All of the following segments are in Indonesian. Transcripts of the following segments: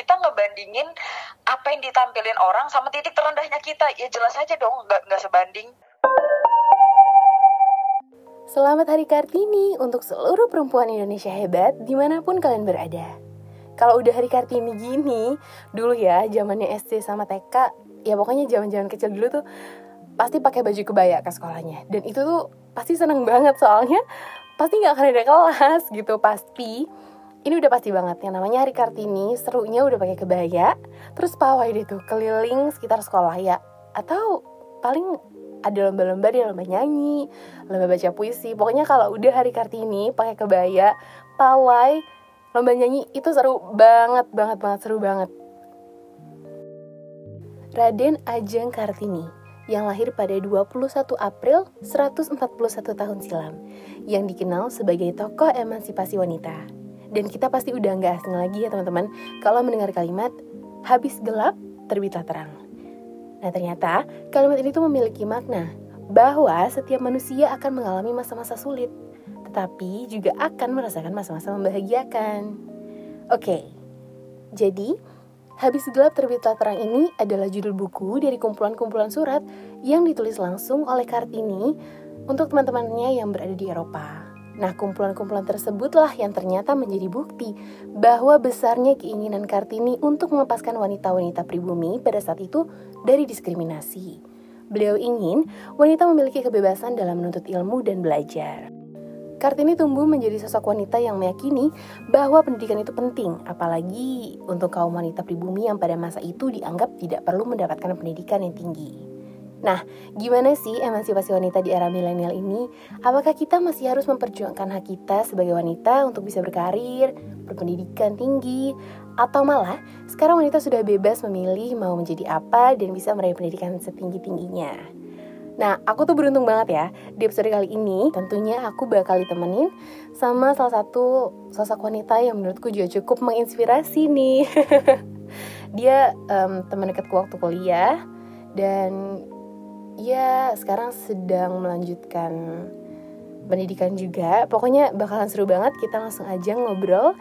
kita ngebandingin apa yang ditampilin orang sama titik terendahnya kita ya jelas aja dong nggak nggak sebanding Selamat Hari Kartini untuk seluruh perempuan Indonesia hebat di mana pun kalian berada. Kalau udah Hari Kartini gini, dulu ya zamannya SD sama TK, ya pokoknya zaman-zaman kecil dulu tuh pasti pakai baju kebaya ke sekolahnya. Dan itu tuh pasti seneng banget soalnya pasti nggak akan ada kelas gitu pasti. Ini udah pasti banget yang namanya Hari Kartini serunya udah pakai kebaya, terus pawai deh tuh keliling sekitar sekolah ya. Atau paling ada lomba-lomba dia lomba nyanyi, lomba baca puisi. Pokoknya kalau udah hari Kartini pakai kebaya, pawai, lomba nyanyi itu seru banget, banget, banget seru banget. Raden Ajeng Kartini yang lahir pada 21 April 141 tahun silam yang dikenal sebagai tokoh emansipasi wanita. Dan kita pasti udah nggak asing lagi ya teman-teman kalau mendengar kalimat habis gelap terbitlah terang. Nah ternyata kalimat ini tuh memiliki makna bahwa setiap manusia akan mengalami masa-masa sulit, tetapi juga akan merasakan masa-masa membahagiakan. Oke, jadi Habis Gelap Terbitlah Terang ini adalah judul buku dari kumpulan-kumpulan surat yang ditulis langsung oleh Kartini untuk teman-temannya yang berada di Eropa. Nah, kumpulan-kumpulan tersebutlah yang ternyata menjadi bukti bahwa besarnya keinginan Kartini untuk melepaskan wanita-wanita pribumi pada saat itu dari diskriminasi. Beliau ingin wanita memiliki kebebasan dalam menuntut ilmu dan belajar. Kartini tumbuh menjadi sosok wanita yang meyakini bahwa pendidikan itu penting, apalagi untuk kaum wanita pribumi yang pada masa itu dianggap tidak perlu mendapatkan pendidikan yang tinggi. Nah, gimana sih emansipasi wanita di era milenial ini? Apakah kita masih harus memperjuangkan hak kita sebagai wanita untuk bisa berkarir, berpendidikan tinggi, atau malah sekarang wanita sudah bebas memilih mau menjadi apa dan bisa meraih pendidikan setinggi-tingginya? Nah, aku tuh beruntung banget ya Di episode kali ini tentunya aku bakal ditemenin sama salah satu sosok wanita yang menurutku juga cukup menginspirasi nih Dia um, teman dekatku waktu kuliah Dan ya sekarang sedang melanjutkan pendidikan juga. Pokoknya bakalan seru banget. Kita langsung aja ngobrol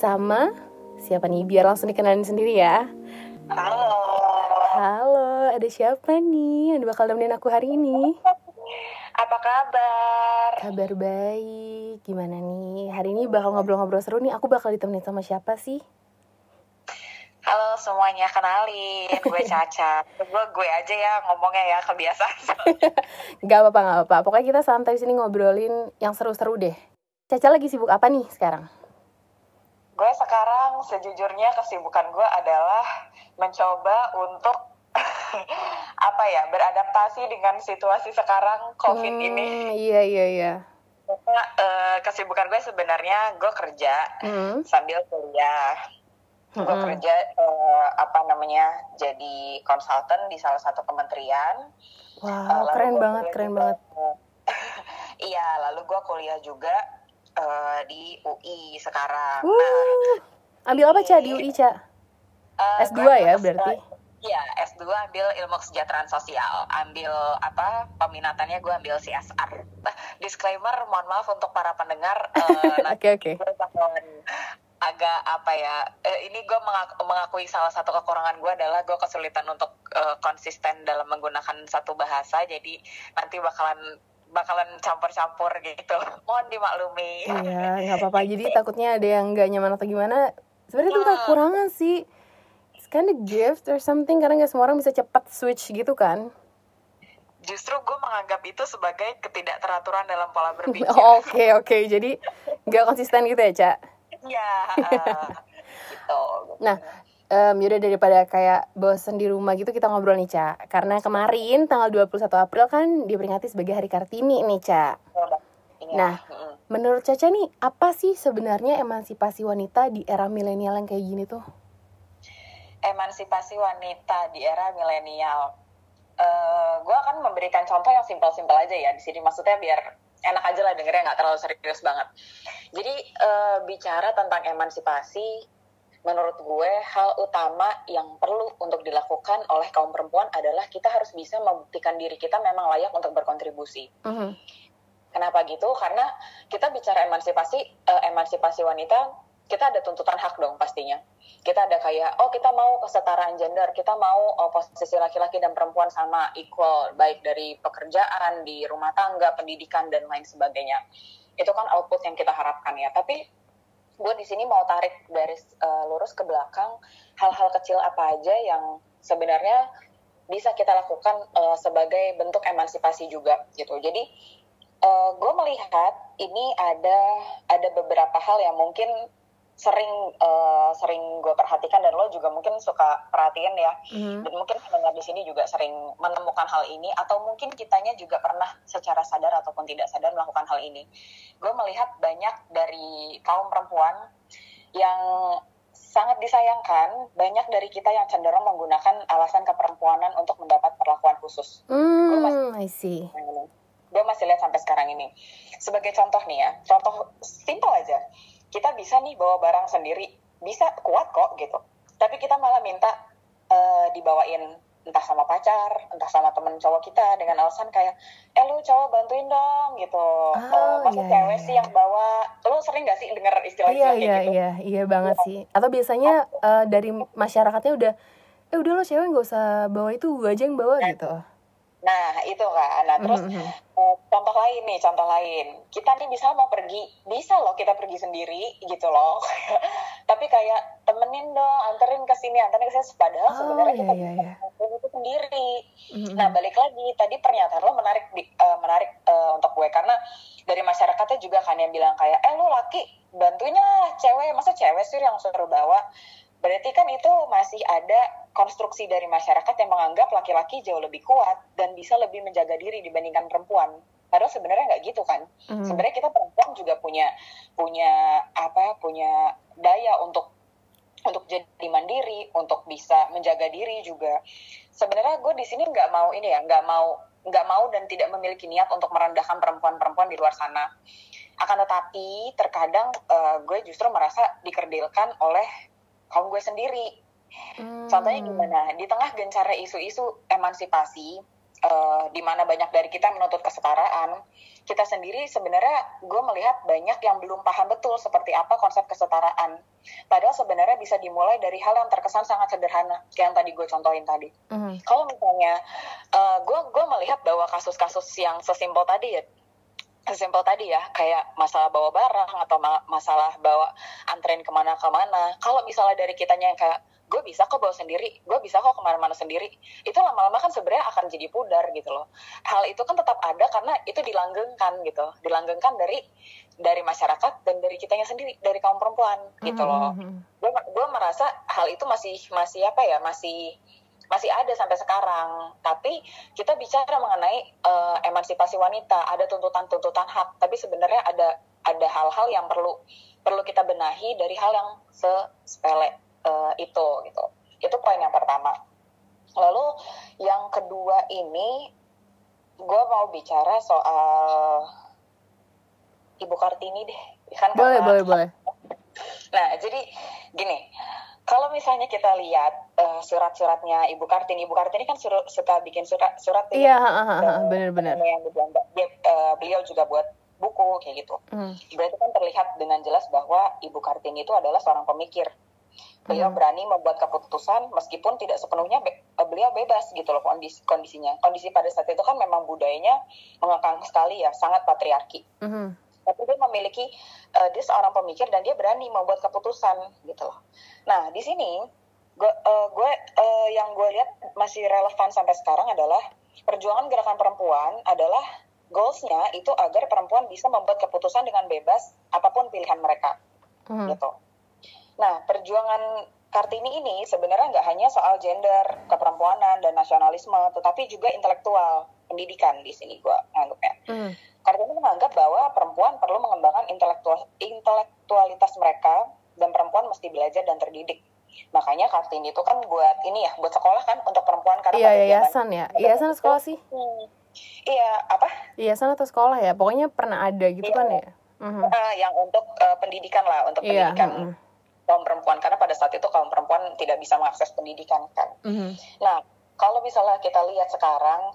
sama siapa nih? Biar langsung dikenalin sendiri ya. halo Halo, ada siapa nih yang bakal nemenin aku hari ini? apa kabar Kabar baik. Gimana nih? Hari ini bakal ngobrol-ngobrol seru nih. Aku bakal ditemenin sama siapa sih? Halo semuanya kenalin gue Caca gue gue aja ya ngomongnya ya kebiasaan Gak apa-apa, gak apa-apa. Pokoknya kita santai sini ngobrolin yang seru-seru deh. Caca lagi sibuk apa nih sekarang? gue sekarang sejujurnya kesibukan gue adalah mencoba untuk apa ya beradaptasi dengan situasi sekarang covid Hmm, ini Iya, iya, iya. Karena, eh, kesibukan gue sebenarnya gue kerja Hmm, sambil kuliah gue mm-mm. kerja eh, apa namanya jadi konsultan di salah satu kementerian Eh, Wow, lalu keren gua banget, keren juga- banget. iya lalu gue kuliah juga eh, di UI sekarang nah Wuh, ambil apa Ca di UI Ca? eh, S2 gua ya berarti? eh, Iya, S2 ambil ilmu kesejahteraan sosial. Ambil apa? Peminatannya gue ambil CSR. Nah, disclaimer, mohon maaf untuk para pendengar. eh, nanti Oke oke. gue bakalan agak apa ya eh, ini gue mengakui salah satu kekurangan gue adalah gue kesulitan untuk eh, konsisten dalam menggunakan satu bahasa jadi nanti bakalan bakalan campur-campur gitu mohon dimaklumi Iya, nggak apa-apa. Jadi takutnya ada yang nggak nyaman atau gimana. Sebenarnya itu bukan Hmm. kekurangan sih. It's kind of gift or something karena nggak semua orang bisa cepat switch gitu kan. justru gue menganggap itu sebagai ketidakteraturan dalam pola berpikir Oh, Oke oke. Jadi nggak konsisten gitu ya Ca. ya eh, gitu Nah, em, yaudah daripada kayak bosen di rumah gitu kita ngobrol nih Ca. Karena kemarin tanggal 21 April kan diperingati sebagai Hari Kartini nih Ca. Ini Nah. Menurut Caca nih, apa sih sebenarnya emansipasi wanita di era milenial yang kayak gini tuh? emansipasi wanita di era milenial. Eh, gue akan memberikan contoh yang simpel-simpel aja ya di sini. Maksudnya biar enak aja lah dengernya nggak terlalu serius banget. Jadi eh, bicara tentang emansipasi, menurut gue hal utama yang perlu untuk dilakukan oleh kaum perempuan adalah kita harus bisa membuktikan diri kita memang layak untuk berkontribusi. Mhm. Kenapa gitu? Karena kita bicara emansipasi, eh, emansipasi wanita kita ada tuntutan hak dong pastinya. Kita ada kayak, oh kita mau kesetaraan gender, kita mau oh, posisi laki-laki dan perempuan sama equal, baik dari pekerjaan, di rumah tangga, pendidikan, dan lain sebagainya. Itu kan output yang kita harapkan ya. Tapi gue di sini mau tarik dari uh, lurus ke belakang, hal-hal kecil apa aja yang sebenarnya bisa kita lakukan uh, sebagai bentuk emansipasi juga gitu. Jadi uh, eh, gue melihat ini ada ada beberapa hal yang mungkin sering uh, sering gue perhatikan dan lo juga mungkin suka perhatiin ya. Mm. dan mungkin pendengar di sini juga sering menemukan hal ini atau mungkin kitanya juga pernah secara sadar ataupun tidak sadar melakukan hal ini. Gue melihat banyak dari kaum perempuan yang sangat disayangkan banyak dari kita yang cenderung menggunakan alasan keperempuanan untuk mendapat perlakuan khusus. Mm, gue masih I see. gue masih lihat sampai sekarang ini. Sebagai contoh nih ya contoh simpel aja kita bisa nih bawa barang sendiri. Bisa kuat kok gitu. Tapi kita malah minta uh, dibawain entah sama pacar entah sama temen cowok kita dengan alasan kayak eh lu cowok bantuin dong gitu. Oh, uh, masa iya, cewek iya. sih yang bawa lu sering gak sih denger istilah-istilah iya, kayak iya, gitu? iya iya banget iya. sih. Atau biasanya uh, dari masyarakatnya udah eh udah lo cewek gak usah bawa itu gue aja yang bawa nah, gitu Nah, itu kan. Nah, terus mm -hmm. uh, contoh lain nih, contoh lain. Kita nih bisa mau pergi, bisa loh kita pergi sendiri gitu loh. Tapi kayak temenin dong, anterin ke sini, anterin ke sini. Padahal oh, sebenarnya iya, kita iya, iya. itu sendiri. Mm -hmm. Nah, balik lagi tadi pernyataan lo menarik di, uh, menarik uh, untuk gue karena dari masyarakatnya juga kan yang bilang kayak, "Eh, lu laki, bantuin lah cewek. Masa cewek sih yang suruh bawa?" Berarti kan itu masih ada konstruksi dari masyarakat yang menganggap laki-laki jauh lebih kuat dan bisa lebih menjaga diri dibandingkan perempuan. Padahal sebenarnya nggak gitu kan. Mm. Sebenarnya kita perempuan juga punya punya apa? Punya daya untuk untuk jadi mandiri, untuk bisa menjaga diri juga. Sebenarnya gue di sini nggak mau ini ya, nggak mau nggak mau dan tidak memiliki niat untuk merendahkan perempuan-perempuan di luar sana. Akan tetapi terkadang uh, gue justru merasa dikerdilkan oleh kaum gue sendiri. Hmm. Contohnya gimana? Di tengah gencarnya isu-isu emansipasi, uh, di mana banyak dari kita menuntut kesetaraan, kita sendiri sebenarnya gue melihat banyak yang belum paham betul seperti apa konsep kesetaraan. Padahal sebenarnya bisa dimulai dari hal yang terkesan sangat sederhana, kayak yang tadi gue contohin tadi. Mm. Kalau misalnya uh, gue gue melihat bahwa kasus-kasus yang sesimpel tadi ya, sesimpel tadi ya kayak masalah bawa barang atau ma masalah bawa antrein ke mana-kemana kalau misalnya dari kitanya yang kayak gue bisa kok bawa sendiri gue bisa kok ke mana-mana sendiri itu lama-lama kan sebenarnya akan jadi pudar gitu loh. Hal itu kan tetap ada karena itu dilanggengkan gitu dilanggengkan dari dari masyarakat dan dari kitanya sendiri dari kaum perempuan gitu loh. mm -hmm. gue gue merasa hal itu masih masih apa ya masih masih ada sampai sekarang. Tapi kita bicara mengenai uh, emansipasi wanita, ada tuntutan-tuntutan hak, tapi sebenarnya ada ada hal-hal yang perlu perlu kita benahi dari hal yang sepele uh, itu gitu. Itu poin yang pertama. Lalu yang kedua ini gue mau bicara soal Ibu Kartini deh. Kan boleh, boleh, boleh. Nah, jadi gini, kalau misalnya kita lihat uh, surat-suratnya Ibu Kartini, Ibu Kartini kan suruh, suka bikin surat surat ya, iya, benar-benar. Yang dia, uh, beliau juga buat buku kayak gitu. Hmm. Berarti kan terlihat dengan jelas bahwa Ibu Kartini itu adalah seorang pemikir. Beliau hmm. berani membuat keputusan meskipun tidak sepenuhnya be uh, beliau bebas gitu loh kondisi kondisinya. Kondisi pada saat itu kan memang budayanya mengekang sekali ya, sangat patriarki. Hmm tapi dia memiliki uh, dia seorang pemikir dan dia berani membuat keputusan gitu loh nah di sini gue uh, gue uh, yang gue lihat masih relevan sampai sekarang adalah perjuangan gerakan perempuan adalah goalsnya itu agar perempuan bisa membuat keputusan dengan bebas apa pun pilihan mereka hmm. gitu nah perjuangan Kartini ini sebenarnya nggak hanya soal gender, keperempuanan dan nasionalisme, tetapi juga intelektual, pendidikan di sini gue anggapnya. Hmm. Kartini menganggap bahwa perempuan perlu mengembangkan intelektual, intelektualitas mereka dan perempuan mesti belajar dan terdidik. Makanya Kartini itu kan buat ini ya, buat sekolah kan untuk perempuan karena Iya, yayasan ya. Yayasan sekolah sih. Hmm. Iya, apa? Yayasan atau sekolah ya. Pokoknya pernah ada gitu iya. kan ya. Mm-hmm. Uh, yang untuk uh, pendidikan lah, untuk iya, pendidikan mm-hmm. kaum perempuan karena pada saat itu kaum perempuan tidak bisa mengakses pendidikan kan. Mm-hmm. Nah, kalau misalnya kita lihat sekarang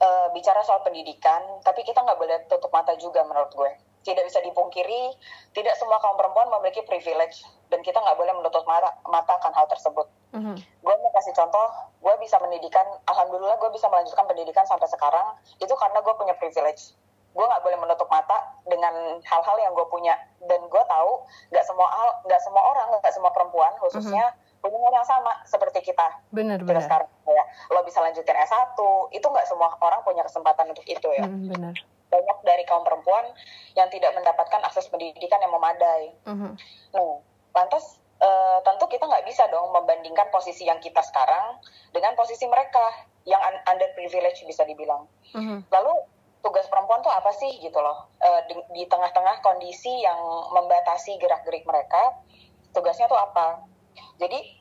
uh, bicara soal pendidikan, tapi kita nggak boleh tutup mata juga menurut gue. tidak bisa dipungkiri, tidak semua kaum perempuan memiliki privilege dan kita nggak boleh menutup mata, mata akan hal tersebut. Mhm. Gue mau kasih contoh, gue bisa pendidikan, alhamdulillah gue bisa melanjutkan pendidikan sampai sekarang, itu karena gue punya privilege. Gue nggak boleh menutup mata dengan hal-hal yang gue punya dan gue tahu nggak semua hal, nggak semua orang, nggak semua perempuan khususnya punya hal yang sama seperti kita. Benar Kita benar. sekarang ya, lo bisa lanjutin S1, itu nggak semua orang punya kesempatan untuk itu ya Mhm, benar. banyak dari kaum perempuan yang tidak mendapatkan akses pendidikan yang memadai. Mhm. Nah, lantas eh, tentu kita nggak bisa dong membandingkan posisi yang kita sekarang dengan posisi mereka yang un- underprivileged bisa dibilang. Mhm. Lalu tugas perempuan tuh apa sih gitu loh? Eh, di, di tengah-tengah kondisi yang membatasi gerak-gerik mereka, tugasnya tuh apa? Jadi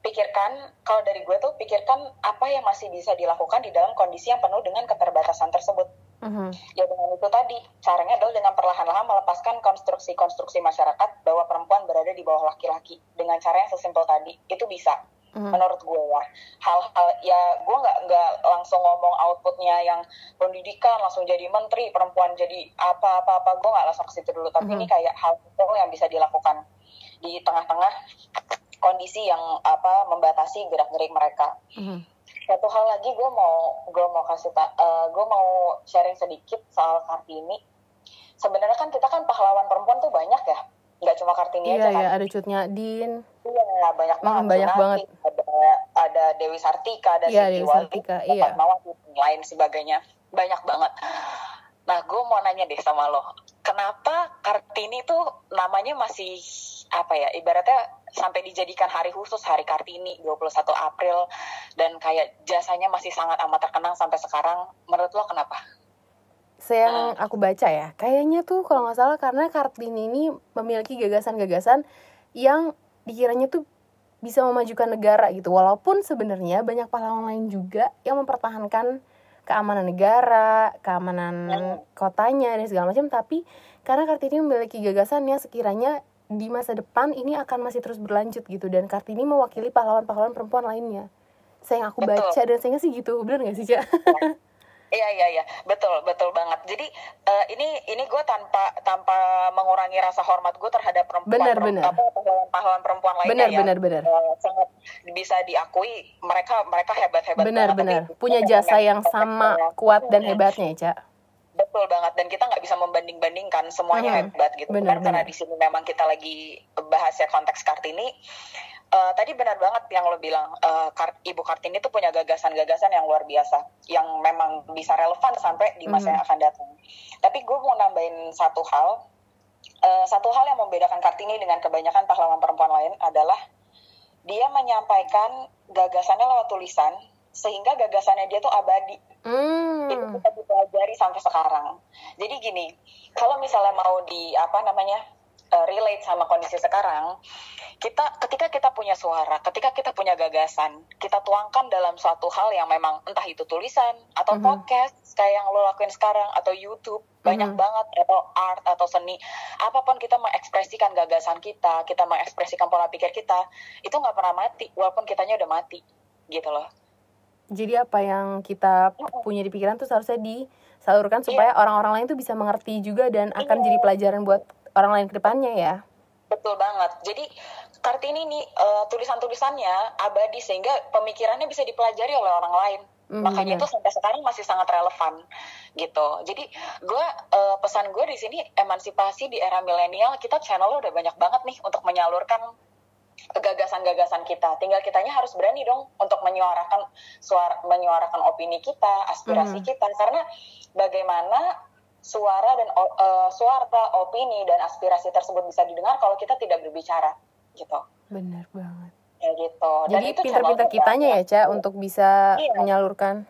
pikirkan kalau dari gue tuh pikirkan apa yang masih bisa dilakukan di dalam kondisi yang penuh dengan keterbatasan tersebut. Mhm. ya dengan itu tadi caranya adalah dengan perlahan-lahan melepaskan konstruksi-konstruksi masyarakat bahwa perempuan berada di bawah laki-laki dengan cara yang sesimpel tadi. Itu bisa Mhm. menurut gue ya hal-hal ya gue nggak nggak langsung ngomong outputnya yang pendidikan langsung jadi menteri perempuan jadi apa apa apa gue nggak langsung ke situ dulu tapi Mhm. ini kayak hal itu yang bisa dilakukan di tengah-tengah kondisi yang apa membatasi gerak-gerik mereka Mhm. satu hal lagi gue mau gue mau kasih ta gue mau sharing sedikit soal kartini sebenarnya kan kita kan pahlawan perempuan tuh banyak ya nggak cuma kartini Iya aja kan ya ada Cutnya Din. iya banyak Hmm, banget banyak Sunati, banget. ada ada Dewi Sartika ada Iya, Siti Dewi Wali, Sartika, ada iya. Fatmawati, dan lain sebagainya banyak banget nah gue mau nanya deh sama lo kenapa kartini tuh namanya masih apa ya ibaratnya sampai dijadikan hari khusus hari Kartini 21 April dan kayak jasanya masih sangat amat terkenang sampai sekarang menurut lo kenapa? Saya yang aku baca ya, kayaknya tuh kalau nggak salah karena Kartini ini memiliki gagasan-gagasan yang dikiranya tuh bisa memajukan negara gitu. Walaupun sebenarnya banyak pahlawan lain juga yang mempertahankan keamanan negara, keamanan kotanya dan segala macam. Tapi karena Kartini memiliki gagasan yang sekiranya di masa depan ini akan masih terus berlanjut gitu dan Kartini mewakili pahlawan-pahlawan perempuan lainnya. Saya yang aku Betul. baca dan saya sih gitu, bener gak sih Cak? Iya iya iya betul betul banget. Jadi eh, ini ini gue tanpa tanpa mengurangi rasa hormat gue terhadap perempuan Benar, perem- benar. apa pahlawan perempuan lainnya Benar, ya. benar, benar. Eh, sangat bisa diakui mereka mereka hebat hebat benar benar punya jasa yang sama kuat dan hebatnya ya cak Betul banget dan kita nggak bisa membanding bandingkan semuanya Hmm, hebat gitu. benar, Kan karena benar. di sini memang kita lagi bahas ya konteks kartini. Eh, tadi benar banget yang lo bilang Kar- Ibu Kartini itu punya gagasan-gagasan yang luar biasa yang memang bisa relevan sampai di masa Mhm. yang akan datang. Tapi gue mau nambahin satu hal. Eh, satu hal yang membedakan Kartini dengan kebanyakan pahlawan perempuan lain adalah dia menyampaikan gagasannya lewat tulisan sehingga gagasannya dia tuh abadi itu hmm bisa dipelajari sampai sekarang. Jadi gini, kalau misalnya mau di apa namanya uh, relate sama kondisi sekarang, kita ketika kita punya suara, ketika kita punya gagasan, kita tuangkan dalam suatu hal yang memang entah itu tulisan atau Mhm. podcast kayak yang lo lakuin sekarang atau YouTube banyak Mhm. banget atau art atau seni apa pun kita mengekspresikan gagasan kita kita mengekspresikan pola pikir kita itu nggak pernah mati walaupun kitanya udah mati gitu loh jadi apa yang kita punya di pikiran tuh seharusnya disalurkan supaya orang-orang lain tuh bisa mengerti juga dan akan Iya. jadi pelajaran buat orang lain ke depannya ya Betul banget. Jadi Kartini nih eh, tulisan-tulisannya abadi sehingga pemikirannya bisa dipelajari oleh orang lain. Hmm, Makanya itu sampai sekarang masih sangat relevan gitu. Jadi gue eh, pesan gue di sini emansipasi di era milenial kita channel udah banyak banget nih untuk menyalurkan gagasan-gagasan kita. Tinggal kitanya harus berani dong untuk menyuarakan suara menyuarakan opini kita, aspirasi Mhm. kita karena bagaimana suara dan eh, suara, opini dan aspirasi tersebut bisa didengar kalau kita tidak berbicara gitu. benar banget Ya gitu. Dan jadi itu pinter-pinter kitanya ya cak untuk bisa Iya. menyalurkan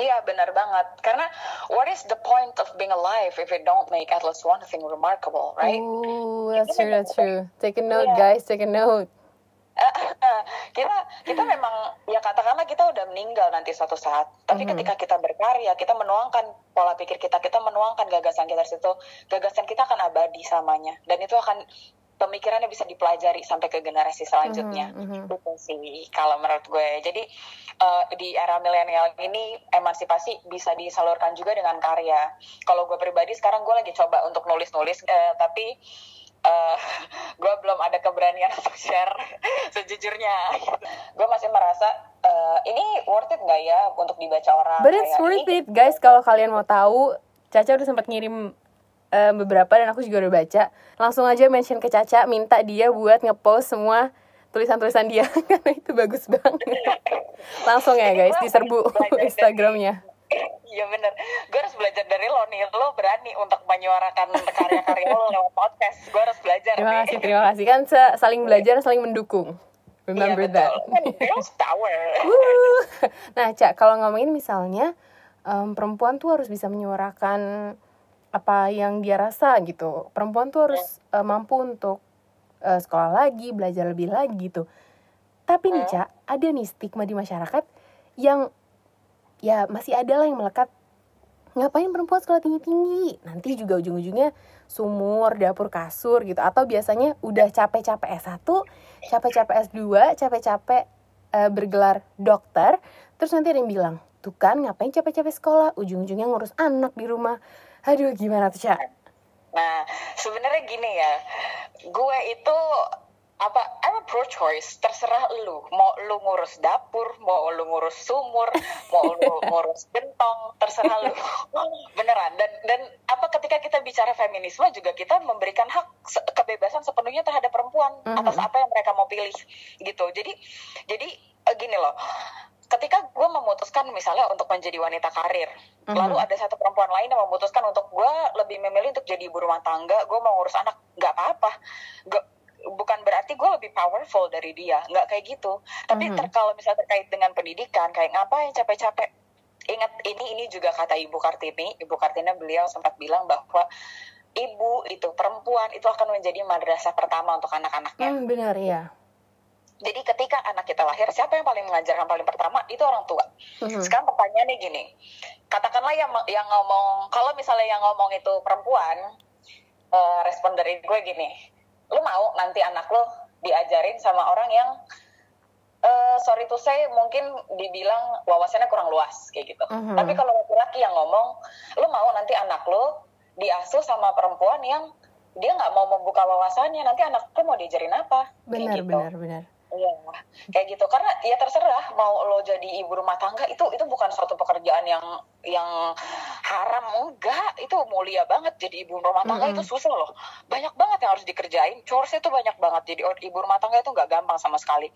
Iya benar banget. Karena what is the point of being alive if it don't make at least one thing remarkable, right? Ooh, that's true, that's true. Take a note, Iya. guys. Take a note. kita kita memang ya katakanlah kita udah meninggal nanti suatu saat tapi Mhm. ketika kita berkarya kita menuangkan pola pikir kita kita menuangkan gagasan kita di situ gagasan kita akan abadi selamanya dan itu akan pemikirannya bisa dipelajari sampai ke generasi selanjutnya. Mhm, mhm. itu sih kalau menurut gue. Jadi eh, di era milenial ini emansipasi bisa disalurkan juga dengan karya. Kalau gue pribadi sekarang gue lagi coba untuk nulis-nulis eh, tapi eh, gue belum ada keberanian untuk share sejujurnya. Gue masih merasa eh, ini worth it nggak ya untuk dibaca orang? But it's worth it guys kalau kalian mau tahu Caca udah sempat ngirim eh, beberapa dan aku juga udah baca langsung aja mention ke Caca minta dia buat ngepost semua tulisan-tulisan dia karena itu bagus banget langsung ya guys diserbu Instagramnya Iya bener, gue harus belajar dari lo nih. Lo berani untuk menyuarakan karya-karya lo lewat podcast. Gue harus belajar terima nih. kasih terima kasih kan sa- saling belajar saling mendukung remember iya, that betul. Girls power. Wuh. nah Cak kalau ngomongin misalnya em, perempuan tuh harus bisa menyuarakan apa yang dia rasa gitu. Perempuan tuh harus eh, mampu untuk eh, sekolah lagi belajar lebih lagi gitu. Tapi nih Hmm. Cak ada nih stigma di masyarakat yang ya masih ada lah yang melekat. Ngapain perempuan sekolah tinggi-tinggi? Nanti juga ujung-ujungnya sumur dapur kasur gitu. Atau biasanya udah capek-capek S1 capek-capek S2 capek-capek eh, bergelar dokter. Terus nanti ada yang bilang tuh kan ngapain capek-capek sekolah? Ujung-ujungnya ngurus anak di rumah aduh gimana tuh Cak? Nah, sebenarnya gini ya, gue itu apa I'm a pro choice terserah lu. Mau lu ngurus dapur mau lu ngurus sumur mau lu ngurus gentong terserah lu. Beneran dan dan apa ketika kita bicara feminisme juga kita memberikan hak kebebasan sepenuhnya terhadap perempuan Mhm. atas apa yang mereka mau pilih gitu. Jadi jadi eh, gini loh ketika gue memutuskan misalnya untuk menjadi wanita karir Mhm. lalu ada satu perempuan lain yang memutuskan untuk gue lebih memilih untuk jadi ibu rumah tangga gue mau ngurus anak nggak apa-apa. Nggak- bukan berarti gue lebih powerful dari dia nggak kayak gitu. Tapi Mhm. ter- kalau misalnya terkait dengan pendidikan kayak ngapain capek-capek? Ingat ini ini juga kata ibu kartini ibu kartini beliau sempat bilang bahwa ibu itu perempuan itu akan menjadi madrasah pertama untuk anak-anaknya. Hmm, benar ya jadi ketika anak kita lahir siapa yang paling mengajarkan paling pertama itu orang tua Mhm. sekarang pertanyaannya gini, katakanlah yang yang ngomong, kalau misalnya yang ngomong itu perempuan, eh, respon dari gue gini, lu mau nanti anak lu diajarin sama orang yang, eh, sorry to say, mungkin dibilang wawasannya kurang luas kayak gitu. Mhm. Tapi kalau laki-laki yang ngomong, lu mau nanti anak lu diasuh sama perempuan yang dia nggak mau membuka wawasannya, nanti anak lu mau diajarin apa? Benar gitu. benar benar Iya, kayak gitu. Karena ya terserah mau lo jadi ibu rumah tangga itu itu bukan suatu pekerjaan yang yang haram enggak. Itu mulia banget jadi ibu rumah tangga Mm-mm. itu susah loh. Banyak banget yang harus dikerjain. Chores itu banyak banget. Jadi ibu rumah tangga itu nggak gampang sama sekali.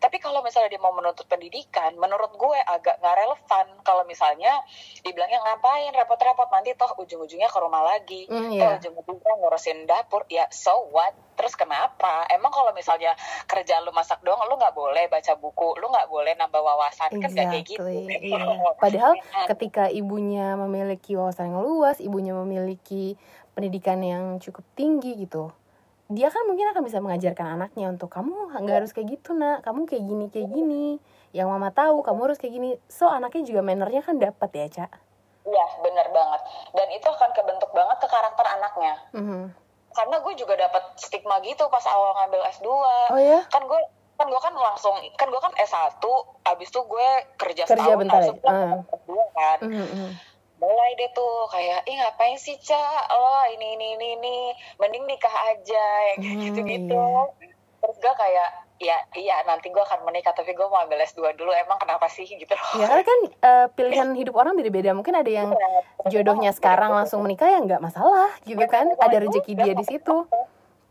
Tapi kalau misalnya dia mau menuntut pendidikan, menurut gue agak nggak relevan. Kalau misalnya dibilangnya ngapain repot-repot nanti toh ujung-ujungnya ke rumah lagi. Hmm, Toh iya. ujung-ujungnya ngurusin dapur. Ya so what? Terus kenapa? Emang kalau misalnya kerja lu masak doang, lu nggak boleh baca buku, lu nggak boleh nambah wawasan kan nggak kayak gitu. Exactly, iya. Padahal ketika ibunya memiliki wawasan yang luas, ibunya memiliki pendidikan yang cukup tinggi gitu, dia kan mungkin akan bisa mengajarkan anaknya untuk kamu nggak harus kayak gitu nak, kamu kayak gini kayak gini. Yang mama tahu kamu harus kayak gini. So anaknya juga mannernya kan dapat ya cak. Iya, bener banget. Dan itu akan kebentuk banget ke karakter anaknya. Mhm. Karena gue juga dapat stigma gitu pas awal ngambil S2. Oh ya? Kan gue kan gue kan langsung kan gue kan S1 abis itu gue kerja, Kerja setahun bentar langsung ya? gue Ah. S2 kan Mhm, mhm. mulai deh tuh kayak ih ngapain sih cak lo ini ini ini ini mending nikah aja yang kayak Hmm, gitu gitu iya. terus gue kayak ya iya nanti gue akan menikah tapi gue mau ambil S2 dulu emang kenapa sih gitu Ya karena kan eh, pilihan hidup orang beda-beda. Mungkin ada yang jodohnya sekarang langsung menikah ya nggak masalah gitu kan. Ada rezeki dia di situ.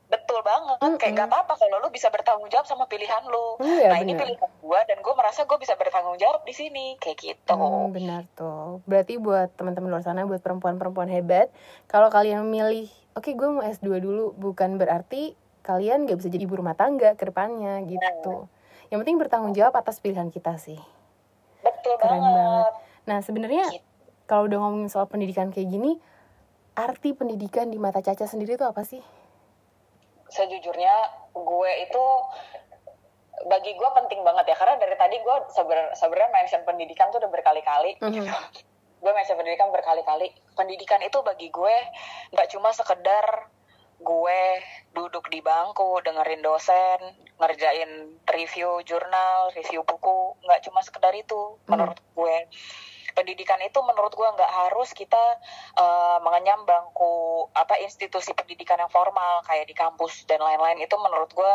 betul banget kayak Mm-mm. gak apa-apa kalau lu bisa bertanggung jawab sama pilihan lu Iya nah ini benar. pilihan gue dan gue merasa gue bisa bertanggung jawab di sini kayak gitu Hmm, benar tuh. Berarti buat teman-teman luar sana, buat perempuan-perempuan hebat, kalau kalian milih, oke gue mau S2 dulu, bukan berarti kalian gak bisa jadi ibu rumah tangga ke depannya gitu. Yang penting bertanggung jawab atas pilihan kita sih. betul Keren banget. banget. Nah sebenarnya Gitu. kalau udah ngomongin soal pendidikan kayak gini, arti pendidikan di mata Caca sendiri itu apa sih? sejujurnya gue itu bagi gue penting banget ya karena dari tadi gue seber- sebenarnya mention pendidikan tuh udah berkali-kali Mhm. gitu. gue mention pendidikan berkali-kali pendidikan itu bagi gue nggak cuma sekedar gue duduk di bangku dengerin dosen ngerjain review jurnal review buku nggak cuma sekedar itu menurut gue. Pendidikan itu menurut gue nggak harus kita uh, mengenyam bangku apa institusi pendidikan yang formal kayak di kampus dan lain-lain. Itu menurut gue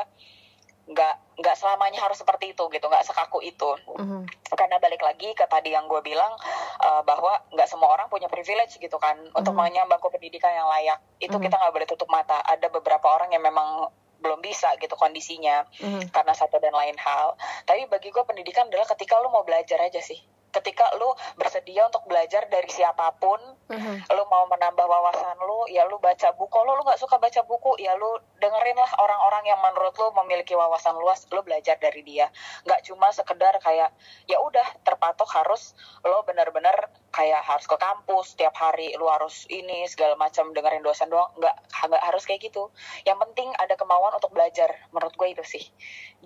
nggak nggak selamanya harus seperti itu gitu nggak sekaku itu mm-hmm. karena balik lagi ke tadi yang gue bilang uh, bahwa nggak semua orang punya privilege gitu kan mm-hmm. untuk mengenyam bangku pendidikan yang layak itu mm-hmm. kita nggak boleh tutup mata ada beberapa orang yang memang belum bisa gitu kondisinya mm-hmm. karena satu dan lain hal tapi bagi gue pendidikan adalah ketika lu mau belajar aja sih ketika lu bersedia untuk belajar dari siapa pun, mm-hmm. lu mau menambah wawasan lu, ya lu baca buku. Kalau lu nggak suka baca buku, ya lu dengerin lah orang-orang yang menurut lu memiliki wawasan luas, lu belajar dari dia. Nggak cuma sekedar kayak ya udah terpatok harus lo benar-benar kayak harus ke kampus tiap hari, lu harus ini segala macam dengerin dosen doang. Nggak nggak harus kayak gitu. Yang penting ada kemauan untuk belajar. Menurut gue itu sih.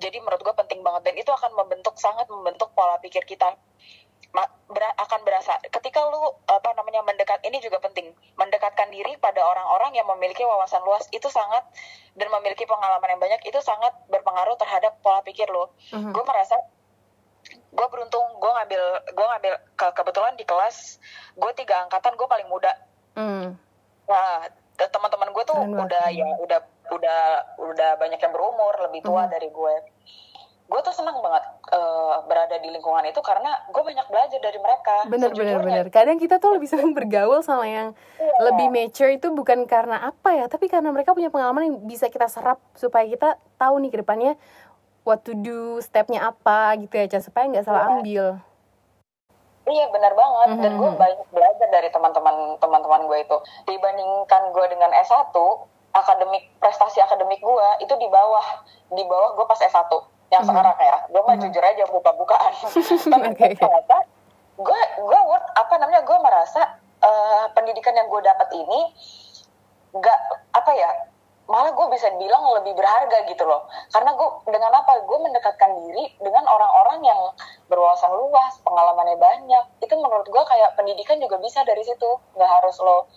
Jadi menurut gue penting banget dan itu akan membentuk sangat membentuk pola pikir kita akan berasa ketika lu apa namanya mendekat ini juga penting mendekatkan diri pada orang-orang yang memiliki wawasan luas itu sangat dan memiliki pengalaman yang banyak itu sangat berpengaruh terhadap pola pikir lo. Mm-hmm. Gue merasa gue beruntung gue ngambil gue ngambil ke, kebetulan di kelas gue tiga angkatan gue paling muda. Mm. Nah teman-teman gue tuh udah ya udah udah udah banyak yang berumur lebih tua mm. dari gue gue tuh senang banget uh, berada di lingkungan itu karena gue banyak belajar dari mereka. Bener bener bener. Kadang kita tuh lebih senang bergaul sama yang yeah. lebih mature itu bukan karena apa ya, tapi karena mereka punya pengalaman yang bisa kita serap supaya kita tahu nih ke depannya what to do, stepnya apa gitu ya, supaya nggak salah yeah. ambil. Iya benar banget mm -hmm. dan gue banyak belajar dari teman-teman teman-teman gue itu dibandingkan gue dengan S1 akademik prestasi akademik gue itu di bawah di bawah gue pas S1 yang mm-hmm. sekarang ya gue mah mm-hmm. jujur aja buka-bukaan tapi okay. ternyata gue gue apa namanya gue merasa uh, pendidikan yang gue dapat ini nggak apa ya malah gue bisa bilang lebih berharga gitu loh karena gue dengan apa gue mendekatkan diri dengan orang-orang yang berwawasan luas pengalamannya banyak itu menurut gue kayak pendidikan juga bisa dari situ nggak harus lo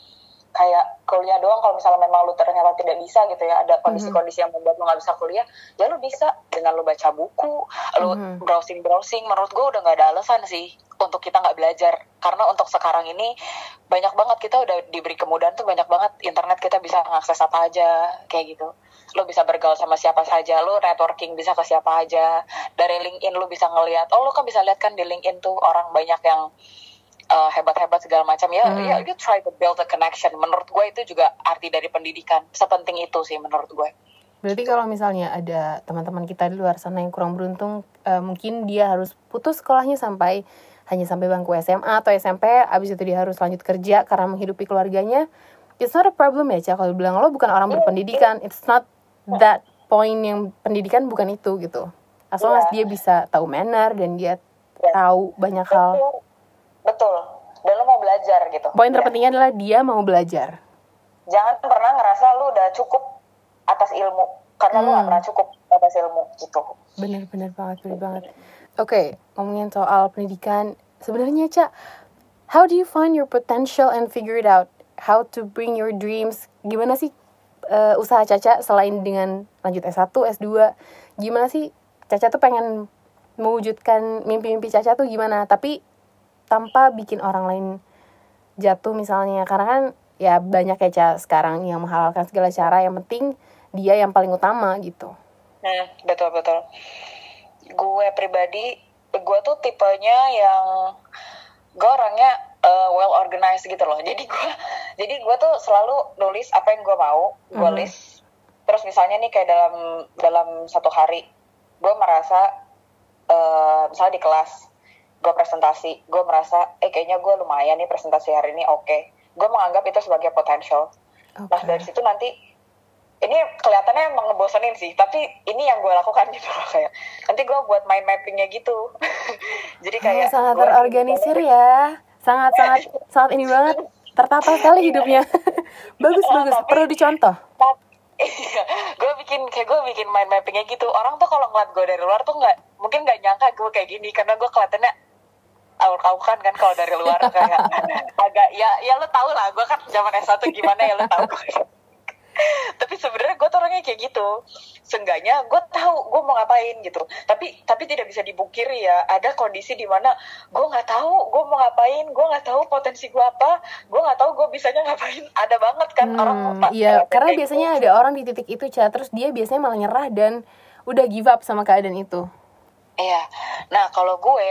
kayak kuliah doang kalau misalnya memang lu ternyata tidak bisa gitu ya ada kondisi-kondisi yang membuat lu nggak bisa kuliah ya lu bisa dengan lu baca buku lu mm-hmm. browsing browsing menurut gue udah nggak ada alasan sih untuk kita nggak belajar karena untuk sekarang ini banyak banget kita udah diberi kemudahan tuh banyak banget internet kita bisa mengakses apa aja kayak gitu. Lu bisa bergaul sama siapa saja lu networking bisa ke siapa aja dari LinkedIn lu bisa ngelihat oh lu kan bisa lihat kan di LinkedIn tuh orang banyak yang uh, hebat-hebat segala macam ya hmm. ya you try to build a connection. Menurut gue itu juga arti dari pendidikan. Sepenting itu sih menurut gue. Berarti kalau misalnya ada teman-teman kita di luar sana yang kurang beruntung uh, mungkin dia harus putus sekolahnya sampai hanya sampai bangku SMA atau SMP abis itu dia harus lanjut kerja karena menghidupi keluarganya. It's not a problem ya cak kalau bilang lo bukan orang iya, berpendidikan. it's not that point yang pendidikan bukan itu gitu. As long as iya. dia bisa tahu manner dan dia yeah. tahu banyak hal betul. Dan lo mau belajar gitu. Poin ya. terpentingnya adalah dia mau belajar. Jangan pernah ngerasa lu udah cukup atas ilmu karena hmm. lu gak pernah cukup atas ilmu gitu. Bener-bener banget bener banget. Oke okay, ngomongin soal pendidikan. Sebenarnya cak how do you find your potential and figure it out? How to bring your dreams? Gimana sih uh, usaha Caca selain dengan lanjut S1, S2 gimana sih Caca tuh pengen mewujudkan mimpi-mimpi Caca tuh gimana? Tapi tanpa bikin orang lain jatuh misalnya. Karena kan ya banyak ya sekarang yang menghalalkan segala cara. Yang penting dia yang paling utama gitu. Nah betul betul. Gue pribadi gue tuh tipenya yang gue orangnya uh, well organized gitu loh. Jadi gue jadi gue tuh selalu nulis apa yang gue mau gue mm -hmm. list. Terus misalnya nih kayak dalam dalam satu hari gue merasa uh, misalnya di kelas gue presentasi gue merasa eh kayaknya gue lumayan nih presentasi hari ini oke. Okay. gue menganggap itu sebagai potensial okay. nah dari situ nanti ini kelihatannya emang ngebosenin sih tapi ini yang gue lakukan gitu loh kayak nanti gue buat mind mappingnya gitu. Jadi kayak oh, sangat terorganisir ya. Sangat sangat sangat ini banget. Tertata sekali hidupnya. Bagus nah, bagus. tapi, perlu dicontoh. iya gue bikin kayak gue bikin mind mappingnya gitu. Orang tuh kalau ngeliat gue dari luar tuh nggak mungkin nggak nyangka gue kayak gini karena gue kelihatannya tahu kan kan kalau dari luar kayak agak ya ya lo tau lah gue kan zaman S1 gimana ya lo tau tapi sebenarnya gue tuh orangnya kayak gitu seenggaknya gue tahu gue mau ngapain gitu tapi tapi tidak bisa dibukiri ya ada kondisi di mana gue nggak tahu gue mau ngapain gue nggak tahu potensi gue apa gue nggak tahu gue bisanya ngapain ada banget kan Hmm, orang iya, karena gitu. biasanya ada orang di titik itu, Ca. Terus dia biasanya malah nyerah dan udah give up sama keadaan itu. Iya, nah kalau gue,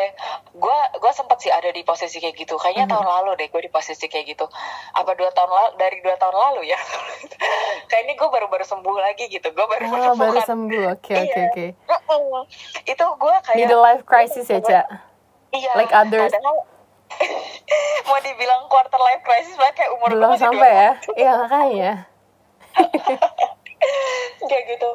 gue gue sempet sih ada di posisi kayak gitu. Kayaknya Mhm. tahun lalu deh gue di posisi kayak gitu. Apa dua tahun lalu dari dua tahun lalu ya? kayak ini gue baru-baru sembuh lagi gitu. Gue baru Oh, baru sembuh. Oke, oke, Iya. oke. Mm-mm. Itu gue kayak Middle life crisis ya, Ca. Iya. like others. Mau dibilang quarter life crisis, bahkan kayak umur Belum sampai ya. 20. Iya, makanya. kayak gitu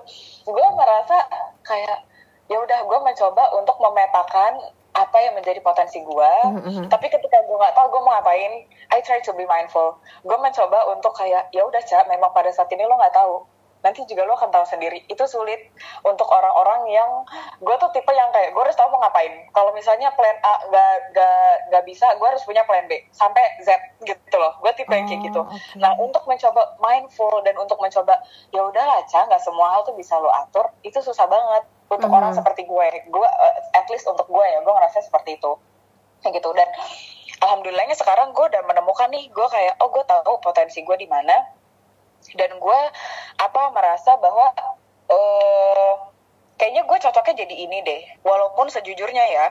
gue merasa kayak ya udah gue mencoba untuk memetakan apa yang menjadi potensi gue Mhm. tapi ketika gue nggak tahu gue mau ngapain I try to be mindful. Gue mencoba untuk kayak ya udah cak memang pada saat ini lo nggak tahu nanti juga lo akan tahu sendiri. Itu sulit untuk orang-orang yang gue tuh tipe yang kayak gue harus tahu mau ngapain. Kalau misalnya plan A nggak nggak nggak bisa gue harus punya plan B sampai Z gitu loh. Gue tipe yang kayak gitu. Oh, oke. nah untuk mencoba mindful dan untuk mencoba ya udahlah Ca nggak semua hal tuh bisa lo atur itu susah banget. Untuk Mhm. orang seperti gue gue eh, at least untuk gue ya gue ngerasa seperti itu. Kayak gitu. Dan alhamdulillahnya sekarang gue udah menemukan nih gue kayak oh gue tahu potensi gue di mana dan gue apa merasa bahwa eh kayaknya gue cocoknya jadi ini deh walaupun sejujurnya ya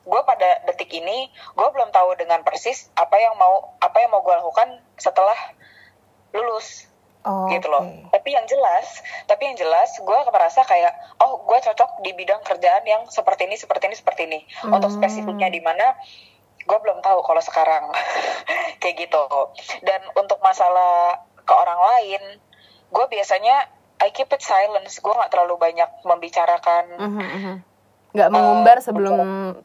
gue pada detik ini gue belum tahu dengan persis apa yang mau apa yang mau gue lakukan setelah lulus Oh, gitu loh. oke. Tapi yang jelas, tapi yang jelas gue merasa kayak oh gue cocok di bidang kerjaan yang seperti ini, seperti ini, seperti ini. Untuk Hmm. spesifiknya di mana gue belum tahu kalau sekarang kayak gitu. Dan untuk masalah ke orang lain, gue biasanya I keep it silence. Gue nggak terlalu banyak membicarakan. Mhm, mhm. Nggak mengumbar Eh, sebelum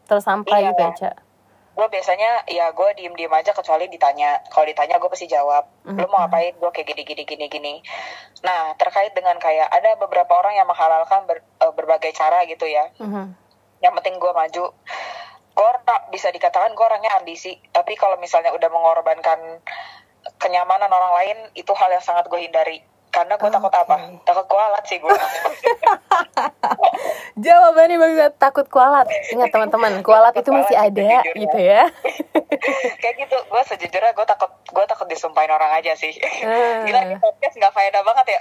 tersampai Iya. gitu ya, Ca. Gue biasanya ya gue diem diem aja kecuali ditanya. Kalau ditanya gue pasti jawab. Lu mau ngapain? Gue kayak gini gini gini gini. Nah terkait dengan kayak ada beberapa orang yang menghalalkan ber- eh, berbagai cara gitu ya. Mhm. Yang penting gue maju. Gue bisa dikatakan gue orangnya ambisi. Tapi kalau misalnya udah mengorbankan kenyamanan orang lain itu hal yang sangat gue hindari. Karena gue takut Oke. apa? Takut kualat sih gue. Jawabannya bagus takut kualat. Ingat teman-teman, kualat itu masih Kualat, ada sejujurnya. gitu ya. kayak gitu. Gue sejujurnya gue takut gue takut disumpahin orang aja sih. Ah. Gila ini podcast nggak faedah banget ya.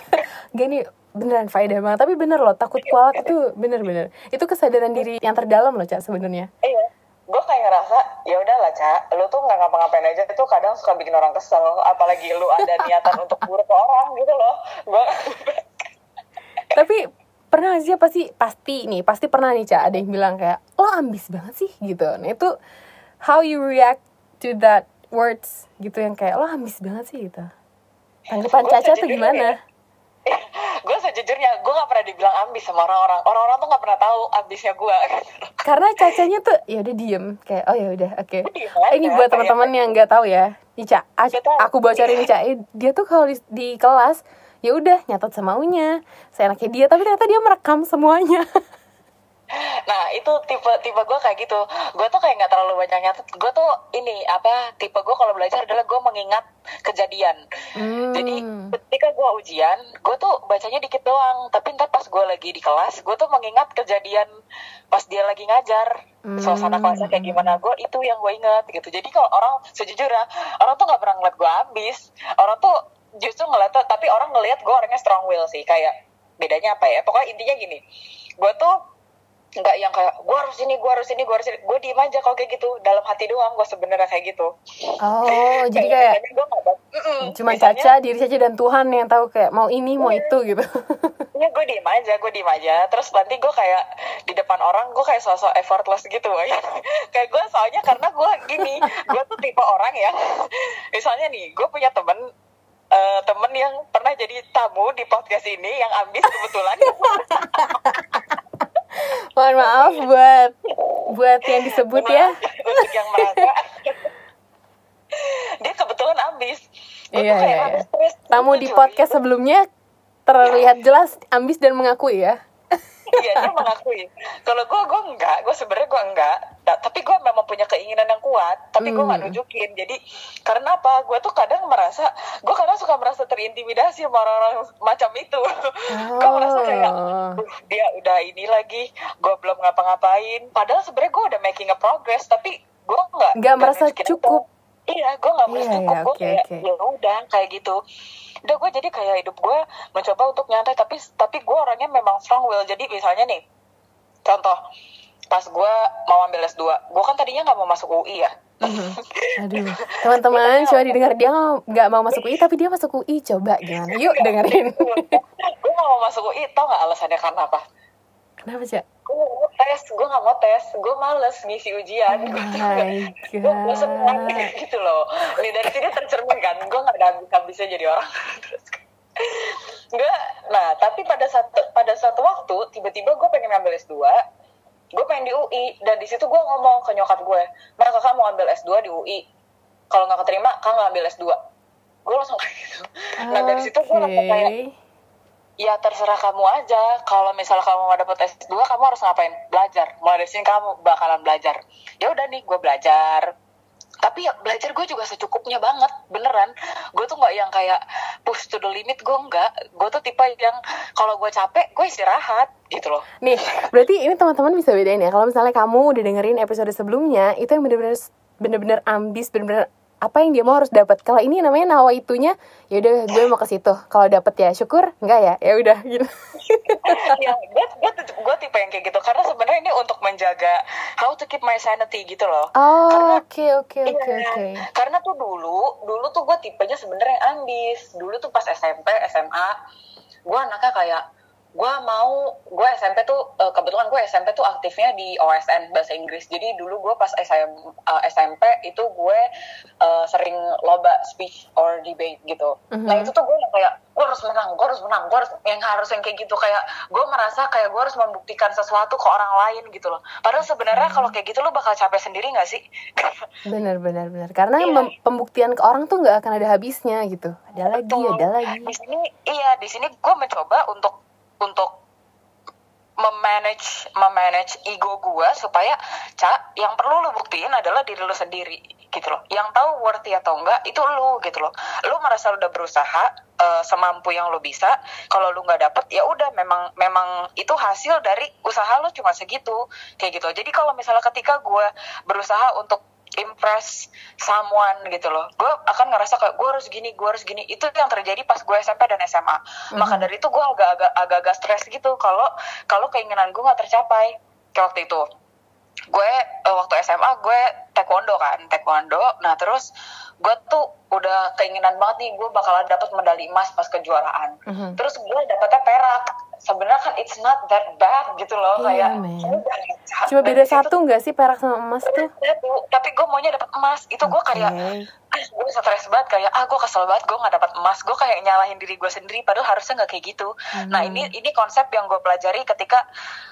Gini beneran faedah banget. Tapi bener loh, takut kualat itu bener-bener. Itu kesadaran diri yang terdalam loh, Cak sebenarnya. Iya. Gue kayak ngerasa ya udahlah Ca, lu tuh nggak ngapa-ngapain aja itu kadang suka bikin orang kesel, apalagi lu ada niatan untuk buruk ke orang gitu loh. Gue Tapi pernah gak sih pasti pasti nih, pasti pernah nih, Cak, ada yang bilang kayak lo ambis banget sih gitu. Nah, itu how you react to that words gitu yang kayak lo ambis banget sih gitu. Tanggapan Caca tuh gimana? gue sejujurnya gue nggak pernah dibilang ambis sama orang-orang. Orang-orang tuh nggak pernah tahu ambisnya gue. Karena cacanya tuh ya udah diem. Kayak oh ya udah oke. Diem Eh, ini buat teman-teman yang nggak tahu ya. Nih Ca, a- Nggak tahu. aku bocorin nih Ca, Eh, dia tuh kalau di, di kelas ya udah nyatet semaunya seenaknya dia tapi ternyata dia merekam semuanya Nah itu tipe tipe gue kayak gitu. Gue tuh kayak nggak terlalu banyak nyatet. Gue tuh ini apa tipe gue kalau belajar adalah gue mengingat kejadian. Hmm. Jadi ketika gue ujian, gue tuh bacanya dikit doang. Tapi ntar pas gue lagi di kelas, gue tuh mengingat kejadian pas dia lagi ngajar. Hmm. Suasana kelasnya kayak gimana, gue itu yang gue ingat gitu. Jadi kalau orang sejujurnya, orang tuh nggak pernah ngeliat gue habis. Orang tuh justru ngeliat, tapi orang ngeliat gue orangnya strong will sih. Kayak bedanya apa ya? Pokoknya intinya gini, gue tuh nggak yang kayak gue harus ini gue harus ini gue harus ini. Gue diem aja kalau kayak gitu. Dalam hati doang gue sebenarnya kayak gitu. Oh jadi kayak bak- Mm-mm. cuma Misalnya, Caca diri Caca dan Tuhan yang tahu kayak mau ini mau Iya. itu gitu. Ya gue diem aja gue diem aja. Terus nanti gue kayak di depan orang gue kayak sosok effortless gitu. Kayak gue soalnya karena gue gini gue tuh tipe orang yang misalnya nih gue punya temen eh, temen yang pernah jadi tamu di podcast ini yang ambis kebetulan mohon maaf buat buat yang disebut ya. Untuk yang merasa. Dia kebetulan tuh Iya, iya, iya. stres tamu di cuy. podcast sebelumnya terlihat jelas ambis dan mengakui ya iya dia mengakui. Kalau gue gue enggak. Gue sebenarnya gue enggak. Ta- tapi gue memang punya keinginan yang kuat tapi gue nggak Hmm. nunjukin. Jadi karena apa? Gue tuh kadang merasa gue kadang suka merasa terintimidasi sama orang-orang macam itu. Gue merasa kayak Oh. "Duh, dia udah ini lagi. Gue belum ngapa-ngapain. Padahal sebenarnya gue udah making a progress tapi gue nggak Nggak merasa nunjukin itu. cukup. iya gue nggak merasa Iya, cukup. Iya, gue oke, kayak oke. ya udah kayak gitu udah gue jadi kayak hidup gue mencoba untuk nyantai tapi tapi gue orangnya memang strong will jadi misalnya nih contoh pas gue mau ambil S2 gue kan tadinya nggak mau masuk UI ya Mhm. Aduh, teman-teman, coba didengar dia nggak mau masuk UI tapi dia masuk UI. Coba gimana? Yuk dengerin. gue mau masuk UI tau gak alasannya karena apa Kenapa sih? Gue gak mau tes gue gak mau tes gue males ngisi ujian. Oh gue gue bosen banget gitu loh. Ini dari sini tercermin kan gue gak ada habis-habisnya jadi orang. Terus Enggak, nah tapi pada satu pada satu waktu tiba-tiba gue pengen ngambil S2 gue pengen di UI dan di situ gue ngomong ke nyokap gue mana kakak mau ambil S2 di UI kalau nggak keterima kakak nggak ambil S2 gue langsung kayak gitu. Nah dari situ gue langsung kayak. Ya terserah kamu aja. Kalau misalnya kamu mau dapet S2 kamu harus ngapain? Belajar. Mulai dari sini kamu bakalan belajar. Ya udah nih gue belajar. Tapi ya belajar gue juga secukupnya banget beneran. Gue tuh nggak yang kayak push to the limit. Gue nggak. Gue tuh tipe yang kalau gue capek gue istirahat gitu loh. Nih, berarti ini teman-teman bisa bedain ya. Kalau misalnya kamu udah dengerin episode sebelumnya, itu yang bener-bener bener-bener ambis, bener-bener apa yang dia mau harus dapat. Kalau ini namanya nawa itunya, ya udah gue mau ke situ. Kalau dapet ya syukur, enggak ya, ya udah gitu. ya gue gue gue tipe yang kayak gitu karena sebenarnya ini untuk menjaga how to keep my sanity gitu loh Oh, oke oke oke Iya, oke. Karena tuh dulu, dulu tuh gue tipenya sebenarnya ambis. Dulu tuh pas SMP, SMA, gue anaknya kayak gue mau, gue SMP tuh eh, kebetulan gue SMP tuh aktifnya di OSN bahasa Inggris. Jadi dulu gue pas SM, eh, SMP itu gue eh, sering lomba speech or debate gitu. Nah Mhm. itu tuh gue kayak gue harus menang, gue harus menang, gue harus yang harus yang kayak gitu kayak gue merasa kayak gue harus membuktikan sesuatu ke orang lain gitu loh. Padahal sebenarnya kalau kayak gitu lo bakal capek sendiri gak sih? Bener bener bener. Karena Iya. mem- pembuktian ke orang tuh nggak akan ada habisnya gitu. Ada lagi, Betul. ada lagi. Di sini iya, di sini gue mencoba untuk untuk memanage memanage ego gue supaya cak yang perlu lu buktiin adalah diri lu sendiri gitu loh. Yang tahu worthy atau enggak itu lu gitu loh. Lu merasa lu udah berusaha eh, semampu yang lu bisa kalau lu nggak dapet ya udah memang memang itu hasil dari usaha lu cuma segitu kayak gitu. Jadi kalau misalnya ketika gue berusaha untuk impress someone gitu loh. Gue akan ngerasa kayak gue harus gini gue harus gini. Itu yang terjadi pas gue SMP dan SMA maka Mhm. dari itu gue agak-agak agak-agak stres gitu. Kalau kalau keinginan gue nggak tercapai. Kayak waktu itu. Gue eh, waktu SMA gue taekwondo kan taekwondo. Nah terus gue tuh udah keinginan banget nih gue bakalan dapat medali emas pas kejuaraan. Mhm. terus gue dapetnya perak sebenarnya kan it's not that bad gitu loh Iya, kayak. Cuma beda satu nggak sih perak sama emas tuh? satu. Tapi gue maunya dapat emas. Itu gue kayak gue stres banget kayak ah gue kesel banget gue nggak dapat emas gue kayak nyalahin diri gue sendiri padahal harusnya nggak kayak gitu nah Hmm. ini ini konsep yang gue pelajari ketika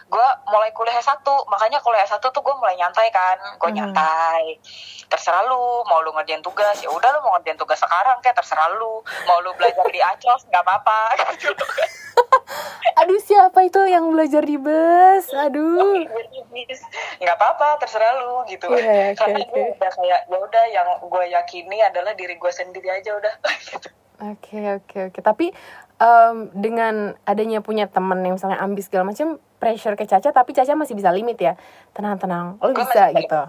gue mulai kuliah S1 makanya kuliah S1 tuh gue mulai nyantai kan gue Hmm. nyantai terserah lu mau lu ngerjain tugas ya udah lu mau ngerjain tugas sekarang kayak terserah lu mau lu belajar di acos nggak apa-apa gitu Aduh siapa itu yang belajar di bus? Aduh. nggak apa-apa terserah lu gitu Iya, oke, karena oke. gue udah kayak ya udah yang gue yakini adalah diri gue sendiri aja udah gitu. Oke oke oke. Tapi em, dengan adanya punya temen yang misalnya ambis segala macam pressure ke Caca, tapi Caca masih bisa limit ya. Tenang tenang. Lo Gua bisa masih- gitu.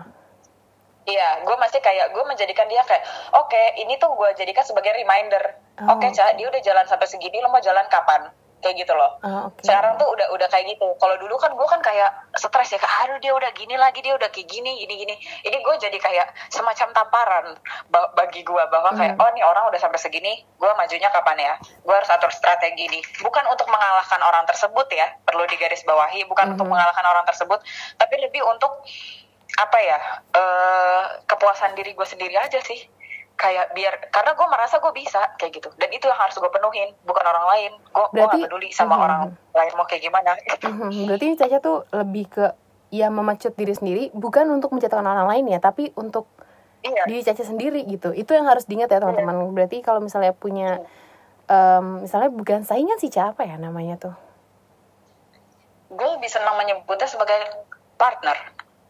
Iya, gue masih kayak gue menjadikan dia kayak, oke, ini tuh gue jadikan sebagai reminder. Oh. Oke, Ca, dia udah jalan sampai segini, lo mau jalan kapan? Kayak gitu loh. Oh, oke. Sekarang tuh udah udah kayak gitu. Kalau dulu kan gue kan kayak stres ya, kayak aduh dia udah gini lagi, dia udah kayak gini, gini gini. Ini gue jadi kayak semacam tamparan ba- bagi gue bahwa kayak Hmm. oh nih orang udah sampai segini, gue majunya kapan ya? Gue harus atur strategi nih. Bukan untuk mengalahkan orang tersebut ya, perlu digarisbawahi. Bukan untuk Mhm. mengalahkan orang tersebut, tapi lebih untuk apa ya eh kepuasan diri gue sendiri aja sih kayak biar karena gue merasa gue bisa kayak gitu dan itu yang harus gue penuhin bukan orang lain gue gue gak peduli sama Mhm. orang lain mau kayak gimana gitu. Mhm, Berarti Caca tuh lebih ke ya memacut diri sendiri, bukan untuk menjatuhkan orang lain ya, tapi untuk iya diri Caca sendiri gitu. Itu yang harus diingat ya teman-teman. Berarti kalau misalnya punya em, misalnya bukan saingan sih siapa ya namanya tuh? gue lebih senang menyebutnya sebagai partner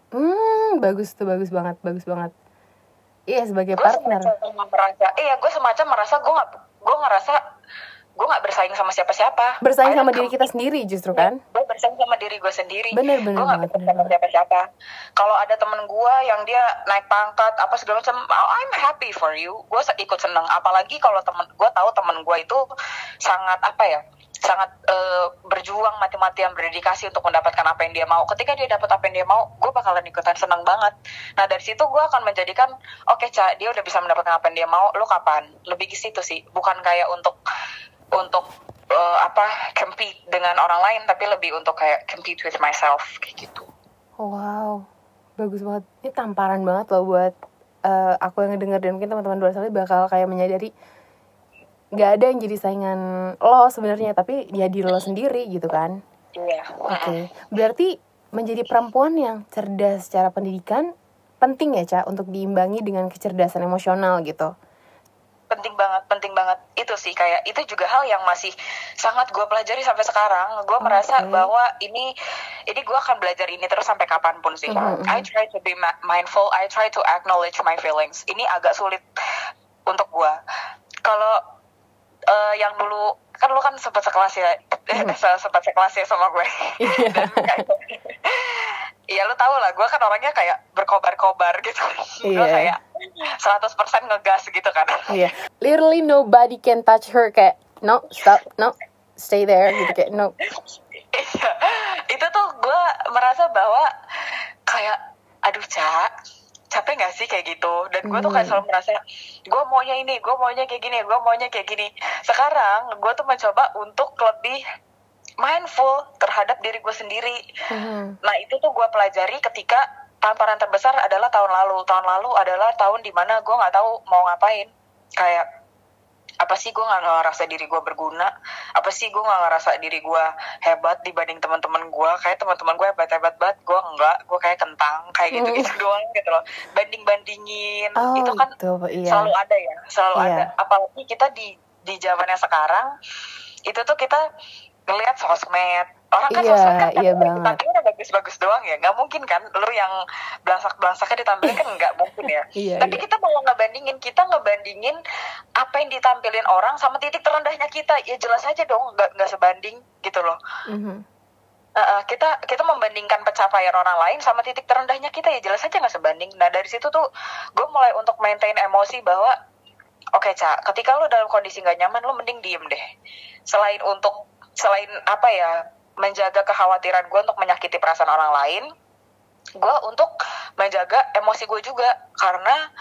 Hmm, bagus tuh, bagus banget, bagus banget. Iya sebagai gue partner. merasa iya gue semacam merasa gue nggak gue ngerasa gue nggak bersaing sama siapa-siapa. Bersaing sama diri kita sendiri justru kan? gue bersaing sama diri gue sendiri. Bener, bener gue nggak bersaing sama siapa-siapa. Kalau ada temen gue yang dia naik pangkat apa segala macam oh, I'm happy for you. Gue ikut seneng. Apalagi kalau temen gue tahu temen gue itu sangat apa ya sangat eh, berjuang mati-matian berdedikasi untuk mendapatkan apa yang dia mau. Ketika dia dapat apa yang dia mau gue bakalan ikutan seneng banget. Nah dari situ gue akan menjadikan oke cak dia udah bisa mendapatkan apa yang dia mau lo kapan? Lebih ke situ sih. Bukan kayak untuk untuk eh, apa compete dengan orang lain tapi lebih untuk kayak compete with myself kayak gitu. Wow, bagus banget. Ini tamparan banget loh buat eh, aku yang ngedenger dan mungkin teman-teman luar sana bakal kayak menyadari nggak ada yang jadi saingan lo sebenarnya tapi ya diri lo sendiri gitu kan. iya Oke, berarti menjadi perempuan yang cerdas secara pendidikan penting ya, Ca, untuk diimbangi dengan kecerdasan emosional gitu. penting banget penting banget itu sih kayak itu juga hal yang masih sangat gue pelajari sampai sekarang gue merasa Oke. bahwa ini ini gue akan belajar ini terus sampai kapan pun sih Mhm, mhm. I try to be mindful I try to acknowledge my feelings ini agak sulit untuk gue kalau eh, yang dulu kan lu kan sempat sekelas ya Mhm. se- sempat sekelas ya sama gue Iya. Iya lu tau lah, gue kan orangnya kayak berkobar-kobar gitu. Gue Iya. kayak 100% ngegas gitu kan. Iya, literally nobody can touch her kayak no stop no stay there gitu kayak no. Iya. itu tuh gue merasa bahwa kayak aduh cak capek gak sih kayak gitu? Dan gue tuh kayak Hmm. selalu merasa gue maunya ini gue maunya kayak gini gue maunya kayak gini. Sekarang gue tuh mencoba untuk lebih mindful terhadap diri gue sendiri. Mhm. nah itu tuh gue pelajari ketika tamparan terbesar adalah tahun lalu. Tahun lalu adalah tahun di mana gue nggak tahu mau ngapain. Kayak apa sih gue nggak ngerasa diri gue berguna? Apa sih gue nggak ngerasa diri gue hebat dibanding teman-teman gue kayak teman-teman gue hebat hebat banget gue enggak gue kayak kentang kayak gitu gitu doang gitu loh. Banding bandingin Oh itu kan gitu, iya. selalu ada ya selalu Iya. ada. Apalagi kita di di zamannya sekarang itu tuh kita ngelihat sosmed orang kan Iya, sosmed kan iya banget. bagus-bagus doang ya nggak mungkin kan lu yang belangsak belangsaknya ditampilin kan nggak mungkin ya Iya, tapi iya. kita malah ngebandingin kita ngebandingin apa yang ditampilin orang sama titik terendahnya kita ya jelas aja dong nggak nggak sebanding gitu loh Mhm. Uh, uh, kita kita membandingkan pencapaian orang lain sama titik terendahnya kita ya jelas aja nggak sebanding. Nah dari situ tuh gue mulai untuk maintain emosi bahwa oke cak, ketika lo dalam kondisi nggak nyaman lo mending diem deh. Selain untuk selain apa ya menjaga kekhawatiran gue untuk menyakiti perasaan orang lain, gue untuk menjaga emosi gue juga. Karena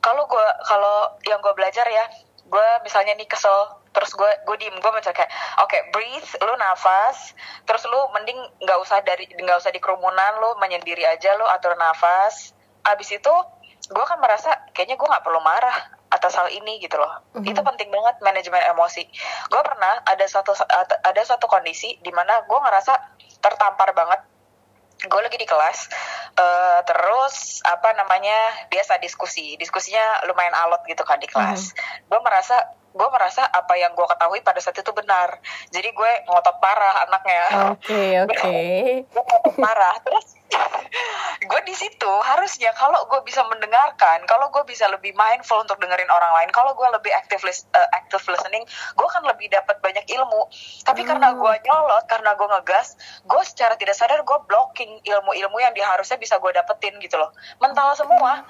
kalau gue kalau yang gue belajar ya gue misalnya nih kesel terus gue gue diem gue kayak oke breathe lu nafas terus lu mending nggak usah dari nggak usah di kerumunan lu menyendiri aja lu atur nafas. Abis itu gue kan merasa kayaknya gue nggak perlu marah atas hal ini gitu loh. Mhm. itu penting banget manajemen emosi. Gue pernah ada satu ada satu kondisi di mana gue ngerasa tertampar banget. Gue lagi di kelas eh, terus apa namanya biasa diskusi. Diskusinya lumayan alot gitu kan di kelas. Gue merasa gue merasa apa yang gue ketahui pada saat itu benar. Jadi gue ngotot parah anaknya. Oke oke. gue ngotot parah. Terus gue di situ harusnya kalau gue bisa mendengarkan kalau gue bisa lebih mindful untuk dengerin orang lain kalau gue lebih active lis- eh, active listening gue kan lebih dapat banyak ilmu. Tapi karena Hmm. gue nyolot karena gue ngegas gue secara tidak sadar gue blocking ilmu-ilmu yang dia harusnya bisa gue dapetin gitu loh. Mental semua.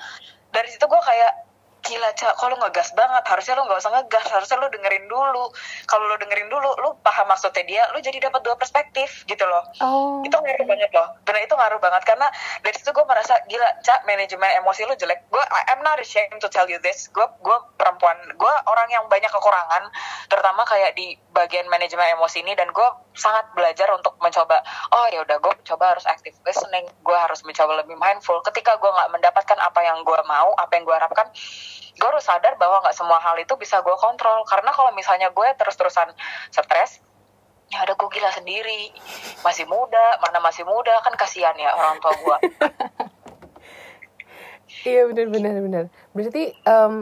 Dari situ gue kayak gila cak kalau ngegas banget harusnya lu nggak usah ngegas harusnya lu dengerin dulu. Kalau lu dengerin dulu lu paham maksudnya dia lu jadi dapat dua perspektif gitu loh. Oh. itu ngaruh banget loh. Benar itu ngaruh banget karena dari situ gue merasa gila cak manajemen emosi lu jelek. Gue I'm not ashamed to tell you this. Gue gue perempuan gue orang yang banyak kekurangan terutama kayak di bagian manajemen emosi ini dan gue sangat belajar untuk mencoba oh ya udah gue coba harus active listening gue harus mencoba lebih mindful. Ketika gue nggak mendapatkan apa yang gue mau apa yang gue harapkan gue harus sadar bahwa nggak semua hal itu bisa gue kontrol. Karena kalau misalnya gue terus-terusan stres ya ada gue gila sendiri. Masih muda mana masih muda kan kasihan ya orang tua gue Iya benar benar benar. Berarti em,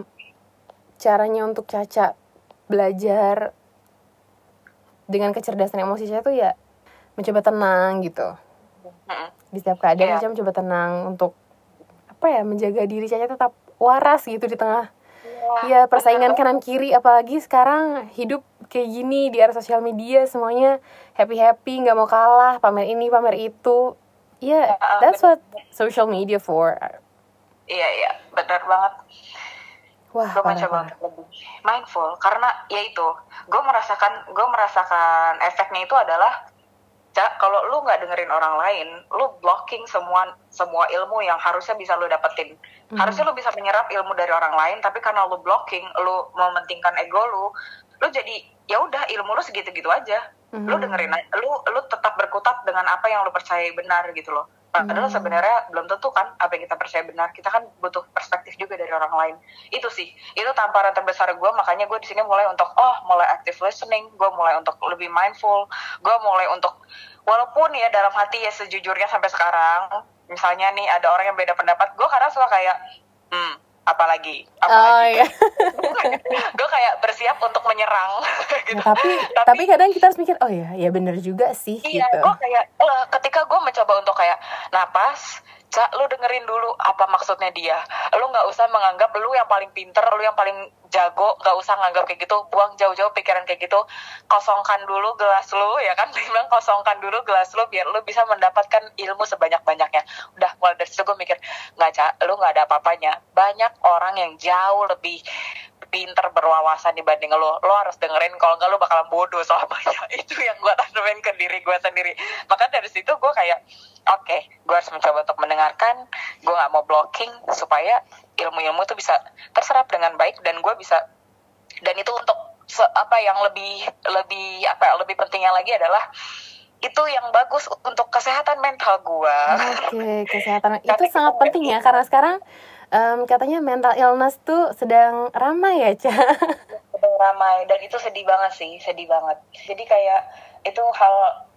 caranya untuk Caca belajar dengan kecerdasan emosi saya tuh ya mencoba tenang gitu. Di setiap keadaan. Caca mencoba tenang untuk apa ya menjaga diri Caca tetap waras gitu di tengah. Ya persaingan kanan kiri apalagi sekarang hidup kayak gini di era sosial media semuanya happy happy nggak mau kalah pamer ini pamer itu. Ya Ya, that's what social media for. Iya iya benar banget. wah gue mencoba untuk lebih mindful karena ya itu gue merasakan gue merasakan efeknya itu adalah Cak, kalau lu nggak dengerin orang lain, lu blocking semua semua ilmu yang harusnya bisa lu dapetin. Mhm. Harusnya lu bisa menyerap ilmu dari orang lain, tapi karena lu blocking, lu mementingkan ego lu, lu jadi ya udah ilmu lu segitu-gitu aja. Lu Mhm. dengerin, lu lu tetap berkutat dengan apa yang lu percaya benar gitu loh. Padahal Hmm. sebenarnya belum tentu kan apa yang kita percaya benar. Kita kan butuh perspektif juga dari orang lain. Itu sih, itu tamparan terbesar gue. Makanya gue di sini mulai untuk oh mulai active listening. Gue mulai untuk lebih mindful. Gue mulai untuk walaupun ya dalam hati ya sejujurnya sampai sekarang. Misalnya nih ada orang yang beda pendapat. Gue kadang suka kayak hmm apalagi oh apalagi iya. gue kayak bersiap untuk menyerang. Gitu. Nah, tapi, tapi kadang kita harus mikir oh ya ya bener juga sih Iya, gitu. gue kayak eh, ketika gue mencoba untuk kayak napas, cak lu dengerin dulu apa maksudnya dia. Lu nggak usah menganggap lu yang paling pinter, lu yang paling jago, nggak usah nganggap kayak gitu. Buang jauh-jauh pikiran kayak gitu. Kosongkan dulu gelas lu, ya kan? Bilang kosongkan dulu gelas lu biar lu bisa mendapatkan ilmu sebanyak-banyaknya. Udah mulai dari situ gue mikir nggak cak, lu nggak ada apa-apanya. Banyak orang yang jauh lebih pinter berwawasan dibanding lo lo harus dengerin kalau nggak lo bakalan bodoh selamanya itu yang gue tanemin ke diri gue sendiri maka dari situ gue kayak oke gue harus mencoba untuk mendengarkan. Gue nggak mau blocking supaya ilmu-ilmu itu bisa terserap dengan baik dan gue bisa dan itu untuk se- apa yang lebih lebih apa lebih pentingnya lagi adalah itu yang bagus untuk kesehatan mental gue Oke, kesehatan itu sangat penting ya karena sekarang em, katanya mental illness tuh sedang ramai ya, Ca. sedang ramai dan itu sedih banget sih sedih banget. Jadi kayak itu hal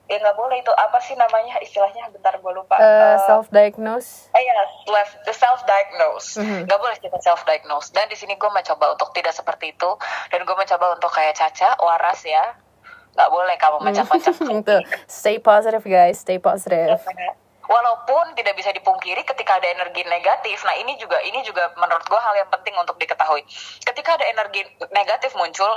ya nggak boleh itu. Apa sih namanya? Istilahnya bentar gue lupa. Eh, self diagnose. eh, ya self self diagnose Mhm. nggak boleh kita self diagnose dan di sini gue mencoba untuk tidak seperti itu. Dan gue mencoba untuk kayak Caca waras ya. Nggak boleh kamu mencak-mencak Tuh, stay positive guys, stay positive. Walaupun tidak bisa dipungkiri ketika ada energi negatif, nah ini juga ini juga menurut gue hal yang penting untuk diketahui. Ketika ada energi negatif muncul,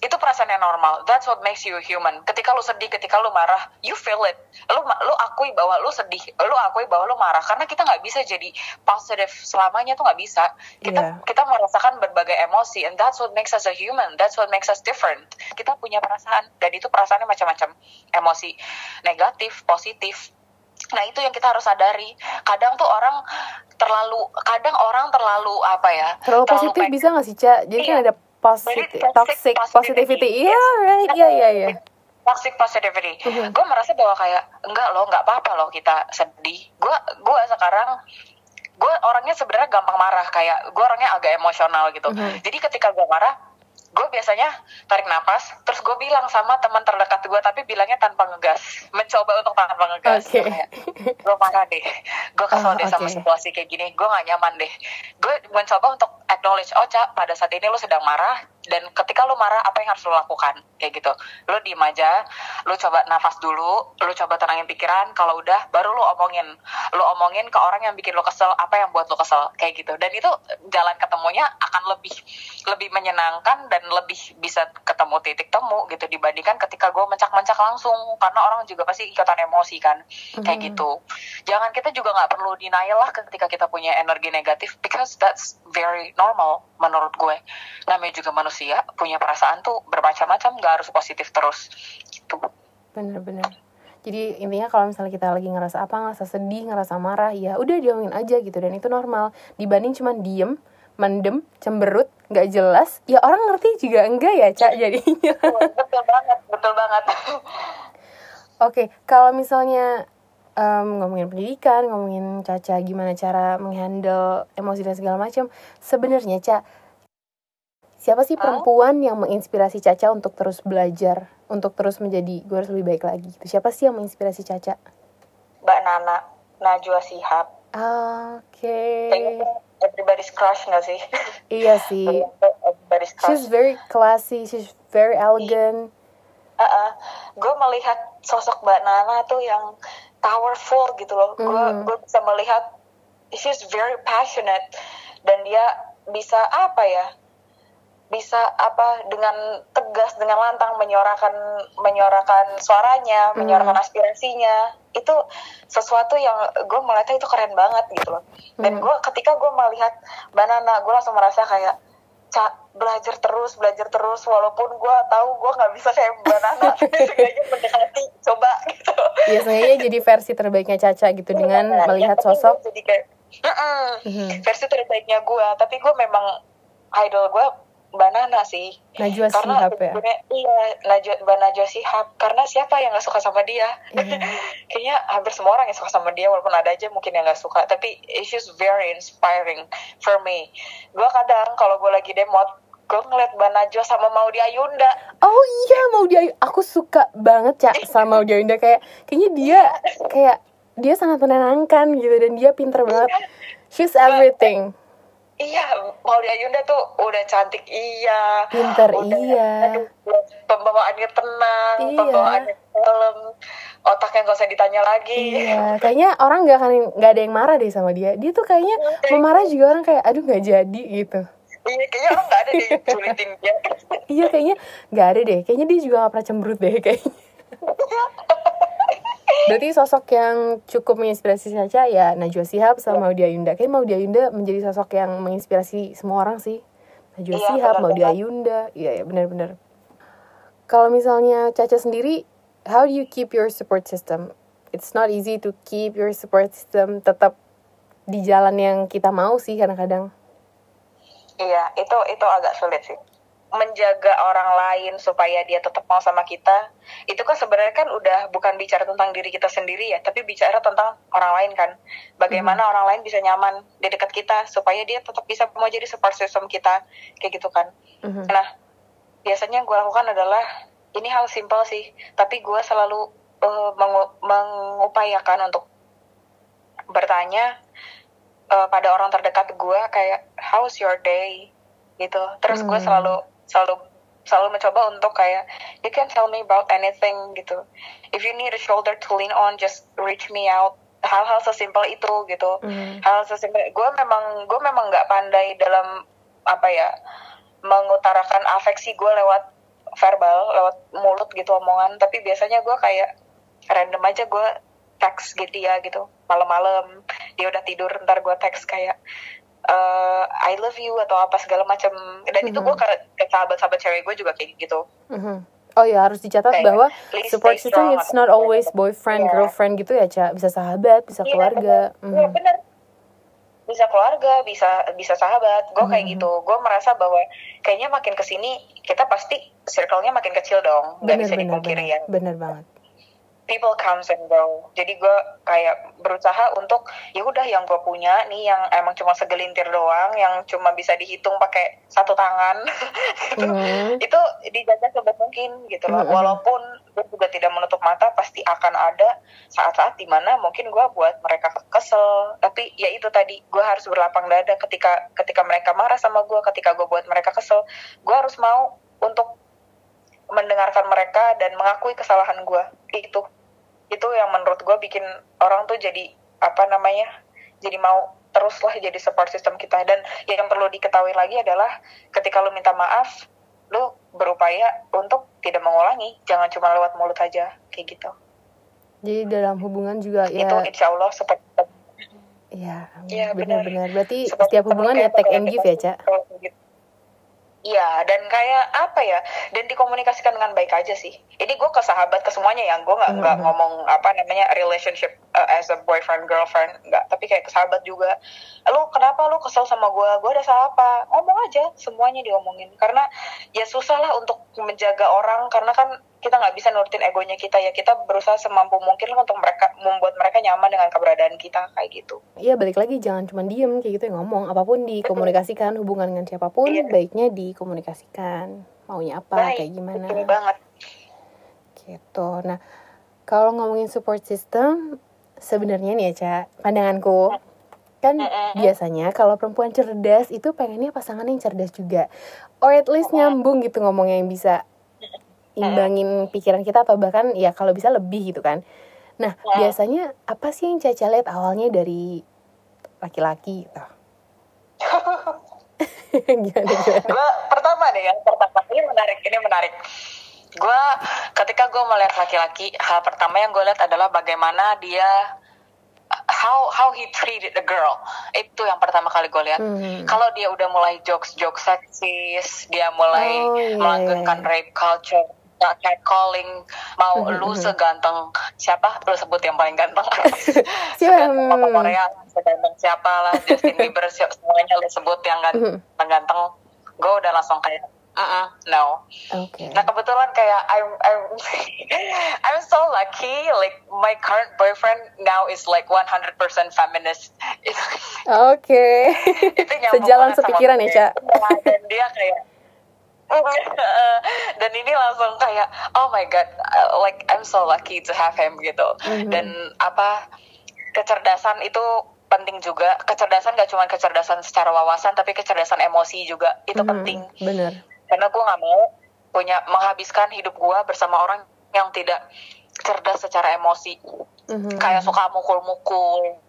itu perasaan yang normal. That's what makes you human. Ketika lu sedih, ketika lu marah, you feel it. Lu lu akui bahwa lu sedih, lu akui bahwa lu marah. Karena kita nggak bisa jadi positive selamanya tuh nggak bisa. Kita Iya. kita merasakan berbagai emosi, and that's what makes us a human. That's what makes us different. Kita punya perasaan, dan itu perasaannya macam-macam. Emosi negatif, positif, Nah itu yang kita harus sadari. Kadang tuh orang terlalu, kadang orang terlalu apa ya? Terlalu positif pek- bisa gak sih, Ca? Jadi kan Iya. ada positive, Jadi toxic toxic positivity. Iya, right. Iya, iya, iya. Toxic positivity. Mhm. Gue merasa bahwa kayak enggak loh, nggak apa-apa loh kita sedih. Gue gue sekarang gue orangnya sebenarnya gampang marah kayak gue orangnya agak emosional gitu. Mhm. Jadi ketika gue marah, gue biasanya tarik napas, terus gue bilang sama teman terdekat gue, tapi bilangnya tanpa ngegas, mencoba untuk tanpa ngegas. Oke. Kayak, gue marah deh, gue kesel Oh, deh sama oke. situasi kayak gini, gue gak nyaman deh. Gue mencoba untuk acknowledge, oh Cak, pada saat ini lu sedang marah, dan ketika lu marah, apa yang harus lu lakukan? Kayak gitu. Lu diem aja, lu coba nafas dulu, lu coba tenangin pikiran, kalau udah, baru lu omongin. Lu omongin ke orang yang bikin lu kesel, apa yang buat lu kesel, kayak gitu. Dan itu jalan ketemunya akan lebih lebih menyenangkan dan lebih bisa ketemu titik temu gitu dibandingkan ketika gue mencak-mencak langsung karena orang juga pasti ikutan emosi kan kayak Mhm. gitu jangan kita juga nggak perlu denial lah ketika kita punya energi negatif because that's very normal menurut gue namanya juga manusia punya perasaan tuh bermacam-macam nggak harus positif terus gitu Bener-bener. Jadi intinya kalau misalnya kita lagi ngerasa apa, ngerasa sedih, ngerasa marah, ya udah diomongin aja gitu dan itu normal. Dibanding cuman diem, mendem, cemberut, nggak jelas, ya orang ngerti juga enggak ya, Cak jadinya. betul banget betul banget Oke, kalau misalnya em, ngomongin pendidikan, ngomongin Caca gimana cara menghandle emosi dan segala macam, sebenarnya Ca, siapa sih Hah? perempuan yang menginspirasi Caca untuk terus belajar, untuk terus menjadi gue harus lebih baik lagi? Gitu. Siapa sih yang menginspirasi Caca? Mbak Nana Najwa Sihab Oke, kayaknya everybody's crush nggak sih iya sih. everybody's crush She's very classy, she's very elegant. uh -uh. gue melihat sosok mbak Nana tuh yang powerful gitu loh gue Hmm. gue bisa melihat she's very passionate dan dia bisa apa ya bisa apa dengan tegas dengan lantang menyuarakan menyuarakan suaranya Hmm. menyuarakan aspirasinya itu sesuatu yang gue melihatnya itu keren banget gitu loh dan Hmm. gue ketika gue melihat banana gue langsung merasa kayak Ca, belajar terus belajar terus walaupun gue tahu gue nggak bisa kayak banana seenggaknya mendekati coba gitu biasanya jadi versi terbaiknya Caca gitu dengan Iya, melihat ya, tapi sosok jadi kayak "Mm-mm." Mhm. versi terbaiknya gue tapi gue memang idol gue banana sih. Najwa karena Shihab ya? sebenarnya iya Najwa Mbak Najwa Shihab karena siapa yang nggak suka sama dia? Iya. kayaknya hampir semua orang yang suka sama dia walaupun ada aja mungkin yang nggak suka. Tapi she's very inspiring for me. Gue kadang kalau gue lagi demot gue ngeliat Mbak Najwa sama Maudi Ayunda Oh iya mau dia aku suka banget Cak sama Audia Indah kayak kayaknya dia kayak dia sangat menenangkan gitu dan dia pinter banget. She's everything. Iya Maudi Ayunda tuh udah cantik iya Pinter udah, iya. aduh, pembawaannya tenang Iya. pembawaannya kalem otaknya nggak usah ditanya lagi Iya, kayaknya orang nggak akan nggak ada yang marah deh sama dia. Dia tuh kayaknya mau marah juga orang kayak aduh nggak jadi gitu. Iya, kayaknya orang nggak ada di julitin dia. Iya kayaknya nggak ada deh. Kayaknya dia juga nggak pernah cemberut deh kayaknya. Berarti sosok yang cukup menginspirasi Caca ya Najwa Shihab sama Maudy Ayunda. Kayaknya Maudy Ayunda menjadi sosok yang menginspirasi semua orang sih. Najwa Iya, Shihab, benar Maudy banget. Ayunda. Iya ya benar-benar. Kalau misalnya Caca sendiri, how do you keep your support system? It's not easy to keep your support system tetap di jalan yang kita mau sih kadang-kadang. Iya, itu itu agak sulit sih. Menjaga orang lain supaya dia tetap mau sama kita, itu kan sebenarnya kan udah bukan bicara tentang diri kita sendiri ya, tapi bicara tentang orang lain kan. Bagaimana orang lain bisa nyaman di dekat kita supaya dia tetap bisa mau jadi support system kita, kayak gitu kan. Mhm. Nah, biasanya gue lakukan adalah ini hal simpel sih, tapi gue selalu eh, mengu- mengupayakan untuk bertanya eh, pada orang terdekat gue kayak how's your day gitu. Terus gue Hmm. selalu selalu selalu mencoba untuk kayak you can tell me about anything gitu. If you need a shoulder to lean on, just reach me out. Hal-hal sesimpel itu gitu Mhm. hal sesimpel gue memang gue memang nggak pandai dalam apa ya mengutarakan afeksi gue lewat verbal lewat mulut gitu omongan tapi biasanya gue kayak random aja gue teks gitu ya gitu malam-malam dia udah tidur ntar gue teks kayak eh, I love you atau apa segala macam dan itu gue Mhm. ke, ke sahabat-sahabat cewek gue juga kayak gitu Mhm. Oh ya harus dicatat Kayak, bahwa support system it's not always boyfriend Iya. girlfriend gitu ya cak bisa sahabat bisa Iya, keluarga. bener. Iya Mhm. bener bisa keluarga bisa bisa sahabat gue kayak Mhm. gitu gue merasa bahwa kayaknya makin ke sini kita pasti circle-nya makin kecil dong nggak bisa dipungkiri ya bener banget. People comes and go. Jadi gue kayak berusaha untuk ya udah yang gue punya nih yang emang cuma segelintir doang yang cuma bisa dihitung pakai satu tangan. Gitu. Mhm. itu dijaga sebaik mungkin gitu loh. Mhm. walaupun gue juga tidak menutup mata pasti akan ada saat-saat di mana mungkin gue buat mereka kesel. Tapi ya itu tadi gue harus berlapang dada ketika ketika mereka marah sama gue ketika gue buat mereka kesel. Gue harus mau untuk mendengarkan mereka dan mengakui kesalahan gue itu itu yang menurut gue bikin orang tuh jadi apa namanya jadi mau teruslah jadi support system kita. Dan yang perlu diketahui lagi adalah ketika lu minta maaf lu berupaya untuk tidak mengulangi. Jangan cuma lewat mulut aja kayak gitu. Jadi dalam hubungan juga itu ya insya Allah seperti ya Iya, benar. benar-benar. Berarti seperti setiap hubungan ya take and give kita- ya cak. gitu. Iya, dan kayak apa ya? Dan dikomunikasikan dengan baik aja sih. Ini gue ke sahabat ke semuanya ya, gue nggak nggak Mhm. ngomong apa namanya relationship uh, as a boyfriend girlfriend, nggak. Tapi kayak ke sahabat juga. Lu kenapa lu kesel sama gue? Gue ada salah apa? Ngomong aja, semuanya diomongin. Karena ya susah lah untuk menjaga orang, karena kan kita nggak bisa nurutin egonya kita ya. Kita berusaha semampu mungkin untuk mereka membuat mereka nyaman dengan keberadaan kita kayak gitu. Iya balik lagi jangan cuma diem kayak gitu ya ngomong apa pun dikomunikasikan hubungan dengan siapa pun Iya. baiknya dikomunikasikan maunya apa Baik, kayak gimana betul banget. gitu. Nah kalau ngomongin support system sebenarnya nih ya cak pandanganku kan biasanya kalau perempuan cerdas itu pengennya pasangan yang cerdas juga or at least nyambung gitu ngomongnya yang bisa imbangin pikiran kita atau bahkan ya kalau bisa lebih gitu kan. Nah Hmm. biasanya apa sih yang Caca lihat awalnya dari laki-laki gitu? Gimana gimana? Gue pertama deh yang pertama ini menarik ini menarik. Gue ketika gue melihat laki-laki hal pertama yang gue lihat adalah bagaimana dia how how he treated the girl. Itu yang pertama kali gue lihat. Hmm. kalau dia udah mulai jokes jokes seksis dia mulai Oh, iya, melanggengkan iya. rape culture nggak catcalling mau Mhm, lu mhm. seganteng siapa lu sebut yang paling ganteng Siapa? papa Hmm. Korea seganteng siapa lah Justin Bieber semuanya lu sebut yang Mhm. ganteng ganteng gue udah langsung kayak "Mm-mm, no oke Nah kebetulan kayak I'm I'm I'm so lucky like my current boyfriend now is like 100% feminist. Oke itu nyambung sejalan sepikiran ya gue. Ca Iya, Dan dia kayak dan ini langsung kayak oh my god uh, like I'm so lucky to have him gitu. Mhm. Dan apa kecerdasan itu penting juga. Kecerdasan gak cuma kecerdasan secara wawasan tapi kecerdasan emosi juga itu Mhm, penting bener karena gue nggak mau punya menghabiskan hidup gue bersama orang yang tidak cerdas secara emosi Mhm. kayak suka mukul-mukul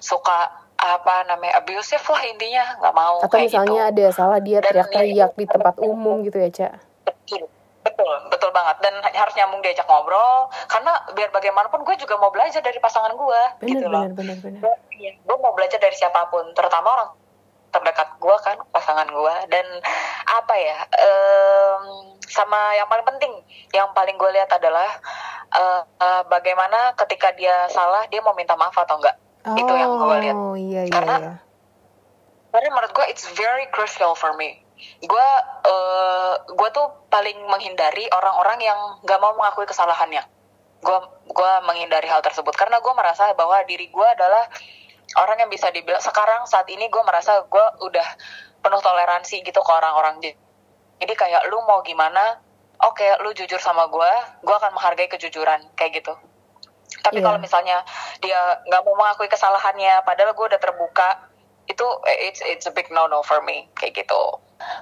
suka apa namanya abusive lah intinya nggak mau atau kayak misalnya gitu. ada salah dia teriak-teriak di tempat umum gitu ya Ca betul betul betul banget. Dan harus nyambung diajak ngobrol karena biar bagaimanapun gue juga mau belajar dari pasangan gue bener gitu loh. bener bener bener. Gue iya, gue mau belajar dari siapa pun terutama orang terdekat gue kan pasangan gue dan apa ya em, sama yang paling penting yang paling gue lihat adalah eh, eh, bagaimana ketika dia salah dia mau minta maaf atau enggak itu yang gue lihat. oh iya iya Karena- iya. karena menurut gue it's very crucial for me. Gue eh, gue tuh paling menghindari orang-orang yang nggak mau mengakui kesalahannya. Gue gue menghindari hal tersebut. Karena gue merasa bahwa diri gue adalah orang yang bisa dibilang sekarang saat ini gue merasa gue udah penuh toleransi gitu ke orang-orang. Jadi kayak lu mau gimana oke lu jujur sama gue gue akan menghargai kejujuran kayak gitu tapi Iya. kalau misalnya dia nggak mau mengakui kesalahannya padahal gue udah terbuka itu eh, it's it's a big no no for me kayak gitu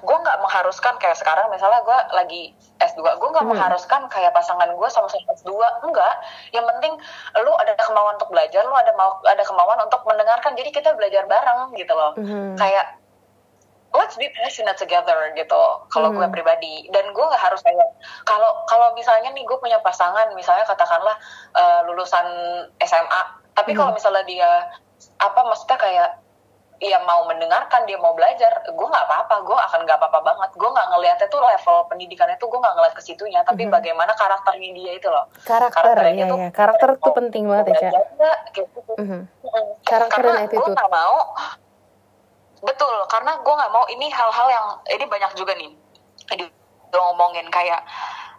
gue nggak mengharuskan kayak sekarang misalnya gue lagi S2 gue nggak Hmm. mengharuskan kayak pasangan gue sama-sama S2 enggak yang penting lu ada kemauan untuk belajar lu ada mau ada kemauan untuk mendengarkan jadi kita belajar bareng gitu loh Mhm. kayak let's be passionate together gitu kalau gue Mhm. pribadi dan gue nggak harus kayak kalau kalau misalnya nih gue punya pasangan misalnya katakanlah eh, lulusan SMA tapi kalau Mhm. misalnya dia apa maksudnya kayak ya mau mendengarkan dia mau belajar gue nggak apa-apa gue akan nggak apa-apa banget gue nggak ngelihatnya tuh level pendidikannya tuh gue nggak ngeliat ke situnya tapi Mhm. bagaimana karakternya dia itu loh karakter karakternya ya tuh- ya karakter tuh penting banget ya Ca belajar nggak? Kayak gitu. Mhm. Mm. Karakter karena dan gue attitude. nggak mau betul karena gue nggak mau ini hal-hal yang ini banyak juga nih. Di lo ngomongin kayak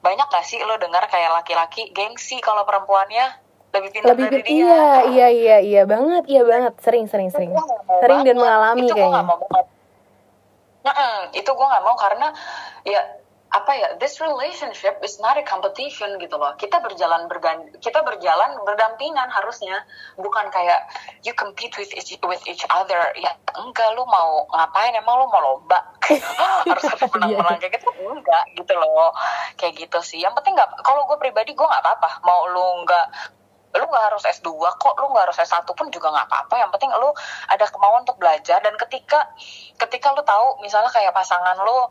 banyak gak sih lo dengar kayak laki-laki gengsi kalau perempuannya? Lebih pintar lebih dari dia. iya iya iya iya banget iya banget. Sering sering sering. sering dan mengalami itu kayaknya. nggak mau Nah, itu gue nggak mau karena ya apa ya this relationship is not a competition gitu loh. Kita berjalan bergan kita berjalan berdampingan harusnya. Bukan kayak you compete with each, with each other. Ya enggak lu mau ngapain? Emang lu mau lomba? Harus ada menang-menang kayak gitu? Enggak gitu loh. Kayak gitu sih. Yang penting nggak kalau gue pribadi gue nggak apa-apa. Mau lu nggak lu nggak harus S2 kok lu nggak harus S1 pun juga nggak apa-apa. Yang penting lu ada kemauan untuk belajar. Dan ketika ketika lu tahu misalnya kayak pasangan lu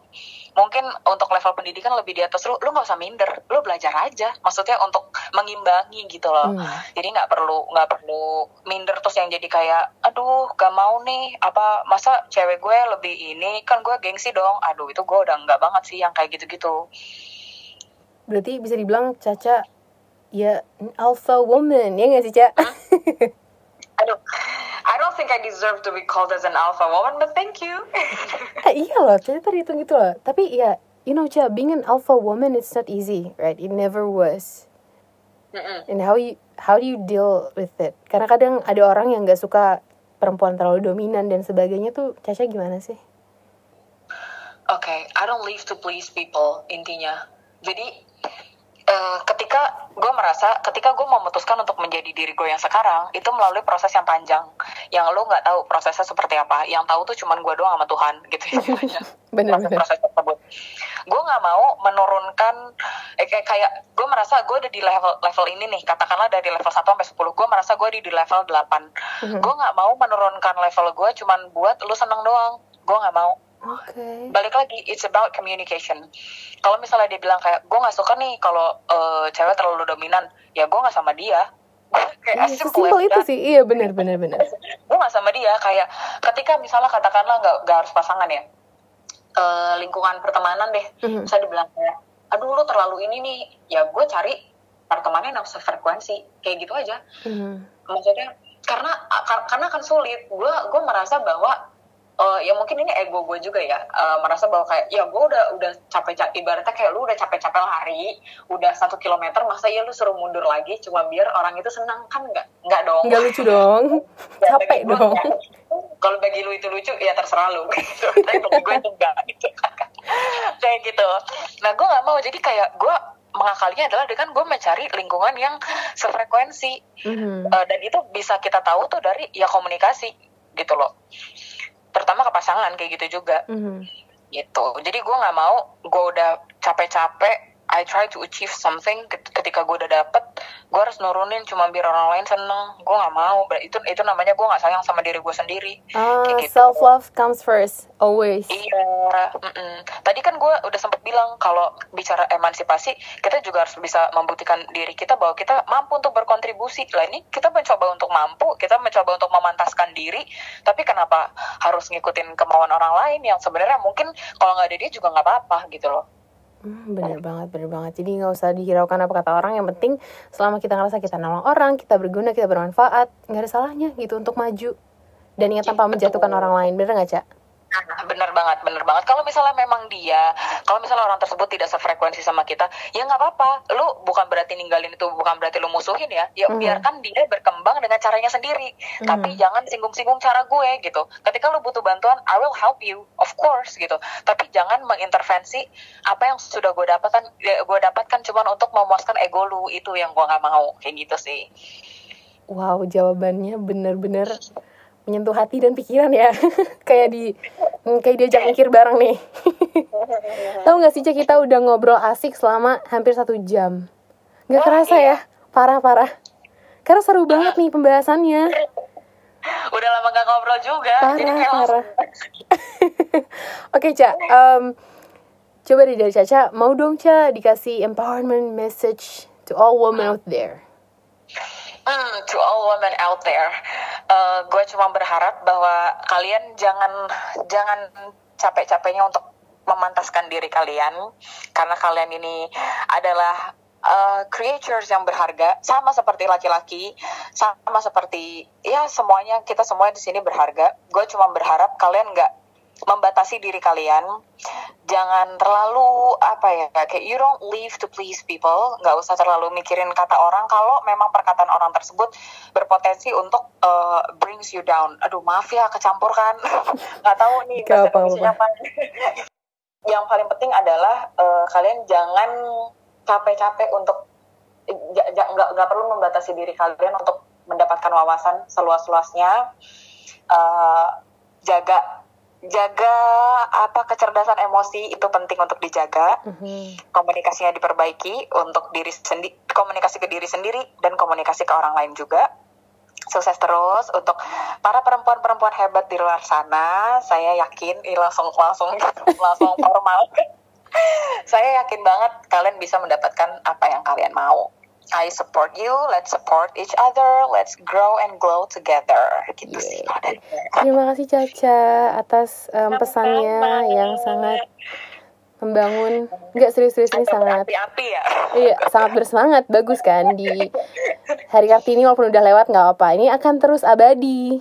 mungkin untuk level pendidikan lebih di atas lu lu nggak usah minder. Lu belajar aja. Maksudnya untuk mengimbangi gitu loh. Hmm. jadi nggak perlu nggak perlu minder terus yang jadi kayak aduh gak mau nih. Apa masa cewek gue lebih ini? Kan gue gengsi dong. Aduh itu gue udah nggak banget sih yang kayak gitu-gitu. Berarti bisa dibilang Caca ya alpha woman ya nggak sih Ca aduh I don't think I deserve to be called as an alpha woman but thank you. Ah, iya loh Caca terhitung gitu loh. Tapi ya you know Ca being an alpha woman it's not easy right? It never was. And how you how do you deal with it? Karena kadang ada orang yang nggak suka perempuan terlalu dominan dan sebagainya tuh Caca gimana sih? Oke, I don't live to please people intinya. Jadi eh, ketika gue merasa, ketika gue memutuskan untuk menjadi diri gue yang sekarang, itu melalui proses yang panjang, yang lo nggak tahu prosesnya seperti apa. Yang tahu tuh cuman gue doang sama Tuhan, gitu ya. bener bener proses-proses tersebut. gue nggak mau menurunkan eh, kayak, kayak gue merasa gue udah di level level ini nih katakanlah dari level 1 sampai 10 gue merasa gue di, di level 8 Mhm. gue nggak mau menurunkan level gue cuman buat lu seneng doang gue nggak mau Oke. balik lagi it's about communication kalau misalnya dia bilang kayak gue nggak suka nih kalau eh, cewek terlalu dominan ya gue nggak sama dia kayak Iya, as simple itu sih. Iya benar benar benar. gue nggak sama dia kayak ketika misalnya katakanlah nggak nggak harus pasangan ya Eh, lingkungan pertemanan deh Mhm. bisa dibilang kayak aduh lu terlalu ini nih ya gue cari pertemanan yang sefrekuensi kayak gitu aja Mhm. maksudnya karena kar- karena akan sulit gue gue merasa bahwa eh, ya mungkin ini ego gue juga ya eh, merasa bahwa kayak ya gue udah udah capek capek ibaratnya kayak lu udah capek capek lari udah satu kilometer masa ya lu suruh mundur lagi cuma biar orang itu senang kan nggak nggak dong Nggak lucu dong. Ya, Capek gua dong. enggak. kalau bagi lu itu lucu ya terserah lu gitu. tapi bagi gue itu enggak gitu kayak gitu nah gue nggak mau jadi kayak gue mengakalinya adalah dengan gue mencari lingkungan yang sefrekuensi Mhm. Eh, dan itu bisa kita tahu tuh dari ya komunikasi gitu loh terutama ke pasangan kayak gitu juga Mhm. gitu jadi gue nggak mau gue udah capek-capek I try to achieve something ket- ketika gue udah dapet gue harus nurunin cuma biar orang lain seneng gue nggak mau itu itu namanya gue nggak sayang sama diri gue sendiri Ah, Kayak gitu. self love comes first always. Iya, mm-mm. tadi kan gue udah sempet bilang kalau bicara emansipasi kita juga harus bisa membuktikan diri kita bahwa kita mampu untuk berkontribusi. Lah ini kita mencoba untuk mampu, kita mencoba untuk memantaskan diri, tapi kenapa harus ngikutin kemauan orang lain yang sebenarnya mungkin kalau nggak ada dia juga nggak apa-apa gitu loh. Hmm, bener banget, bener banget. Jadi nggak usah dihiraukan apa kata orang. Yang penting selama kita ngerasa kita nolong orang, kita berguna, kita bermanfaat, nggak ada salahnya gitu untuk maju. Dan ingat tanpa menjatuhkan orang lain, bener nggak cak? Nah, bener banget, bener banget. Kalau misalnya memang dia, kalau misalnya orang tersebut tidak sefrekuensi sama kita, ya nggak apa-apa. Lu bukan berarti ninggalin itu, bukan berarti lu musuhin ya. Ya Mhm. biarkan dia berkembang dengan caranya sendiri. Mhm. Tapi jangan singgung-singgung cara gue gitu. Ketika lu butuh bantuan, I will help you, of course gitu. Tapi jangan mengintervensi apa yang sudah gue dapatkan, ya, gue dapatkan cuman untuk memuaskan ego lu itu yang gue nggak mau kayak gitu sih. Wow, jawabannya bener-bener menyentuh hati dan pikiran ya. kayak di hmm, kayak diajak mikir bareng nih. Tahu nggak sih Cak kita udah ngobrol asik selama hampir satu jam. Nggak Wah, kerasa iya. ya, parah-parah. Karena seru banget nih pembahasannya. Udah lama gak ngobrol juga, jadi Parah, kayak langsung parah. Oke, Cak. em, coba dari Caca, mau dong, Cak, dikasih empowerment message to all women out there. Hmm, to all women out there, gue cuma berharap bahwa kalian jangan jangan capek-capeknya untuk memantaskan diri kalian, karena kalian ini adalah uh, creatures yang berharga, sama seperti laki-laki, sama seperti ya semuanya kita semua di sini berharga. Gue cuma berharap kalian nggak membatasi diri kalian. Jangan terlalu apa ya kayak you don't live to please people. Nggak usah terlalu mikirin kata orang. Kalau memang perkataan orang tersebut berpotensi untuk uh, brings you down. Aduh maaf ya kecampur kan. Nggak tahu nih Gak bahasa. Indonesianya apa. Yang paling penting adalah uh, kalian jangan capek-capek untuk nggak nggak perlu membatasi diri kalian untuk mendapatkan wawasan seluas-luasnya. Uh, jaga jaga apa kecerdasan emosi itu penting untuk dijaga. Mhm. komunikasinya diperbaiki untuk diri sendiri komunikasi ke diri sendiri dan komunikasi ke orang lain juga. Sukses terus untuk para perempuan-perempuan hebat di luar sana. Saya yakin ini langsung langsung langsung formal. Saya yakin banget kalian bisa mendapatkan apa yang kalian mau I support you, let's support each other, let's grow and glow together. Gitu sih. Yeah. kalau dari gue. Terima kasih Caca atas em, pesannya yang sangat membangun. Nggak serius-serius ini sangat berapi-api ya. Iya, sangat bersemangat, bagus kan di hari Kartini walaupun udah lewat nggak apa. Ini akan terus abadi.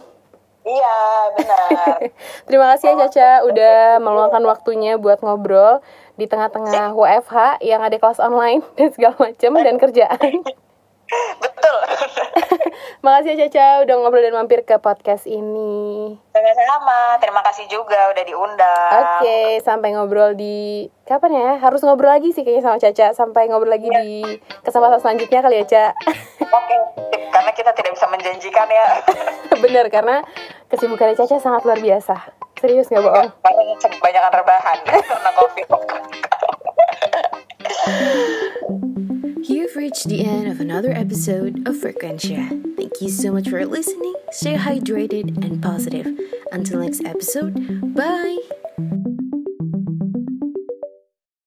Iya, benar. Terima kasih ya Caca udah meluangkan waktunya buat ngobrol di tengah-tengah WFH yang ada kelas online dan segala macam dan kerjaan. Betul. Makasih ya Caca udah ngobrol dan mampir ke podcast ini. Sama-sama. Terima kasih juga udah diundang. Oke, sampai ngobrol di kapan ya? Harus ngobrol lagi sih kayaknya sama Caca. Sampai ngobrol lagi di kesempatan selanjutnya kali ya, Ca. Oke, karena kita tidak bisa menjanjikan ya. Bener, karena kesibukannya Caca sangat luar biasa. Serius nggak bohong? Karena kebanyakan rebahan gitu, karena covid. You've reached the end of another episode of Frequentia. Thank you so much for listening. Stay hydrated and positive. Until next episode, bye!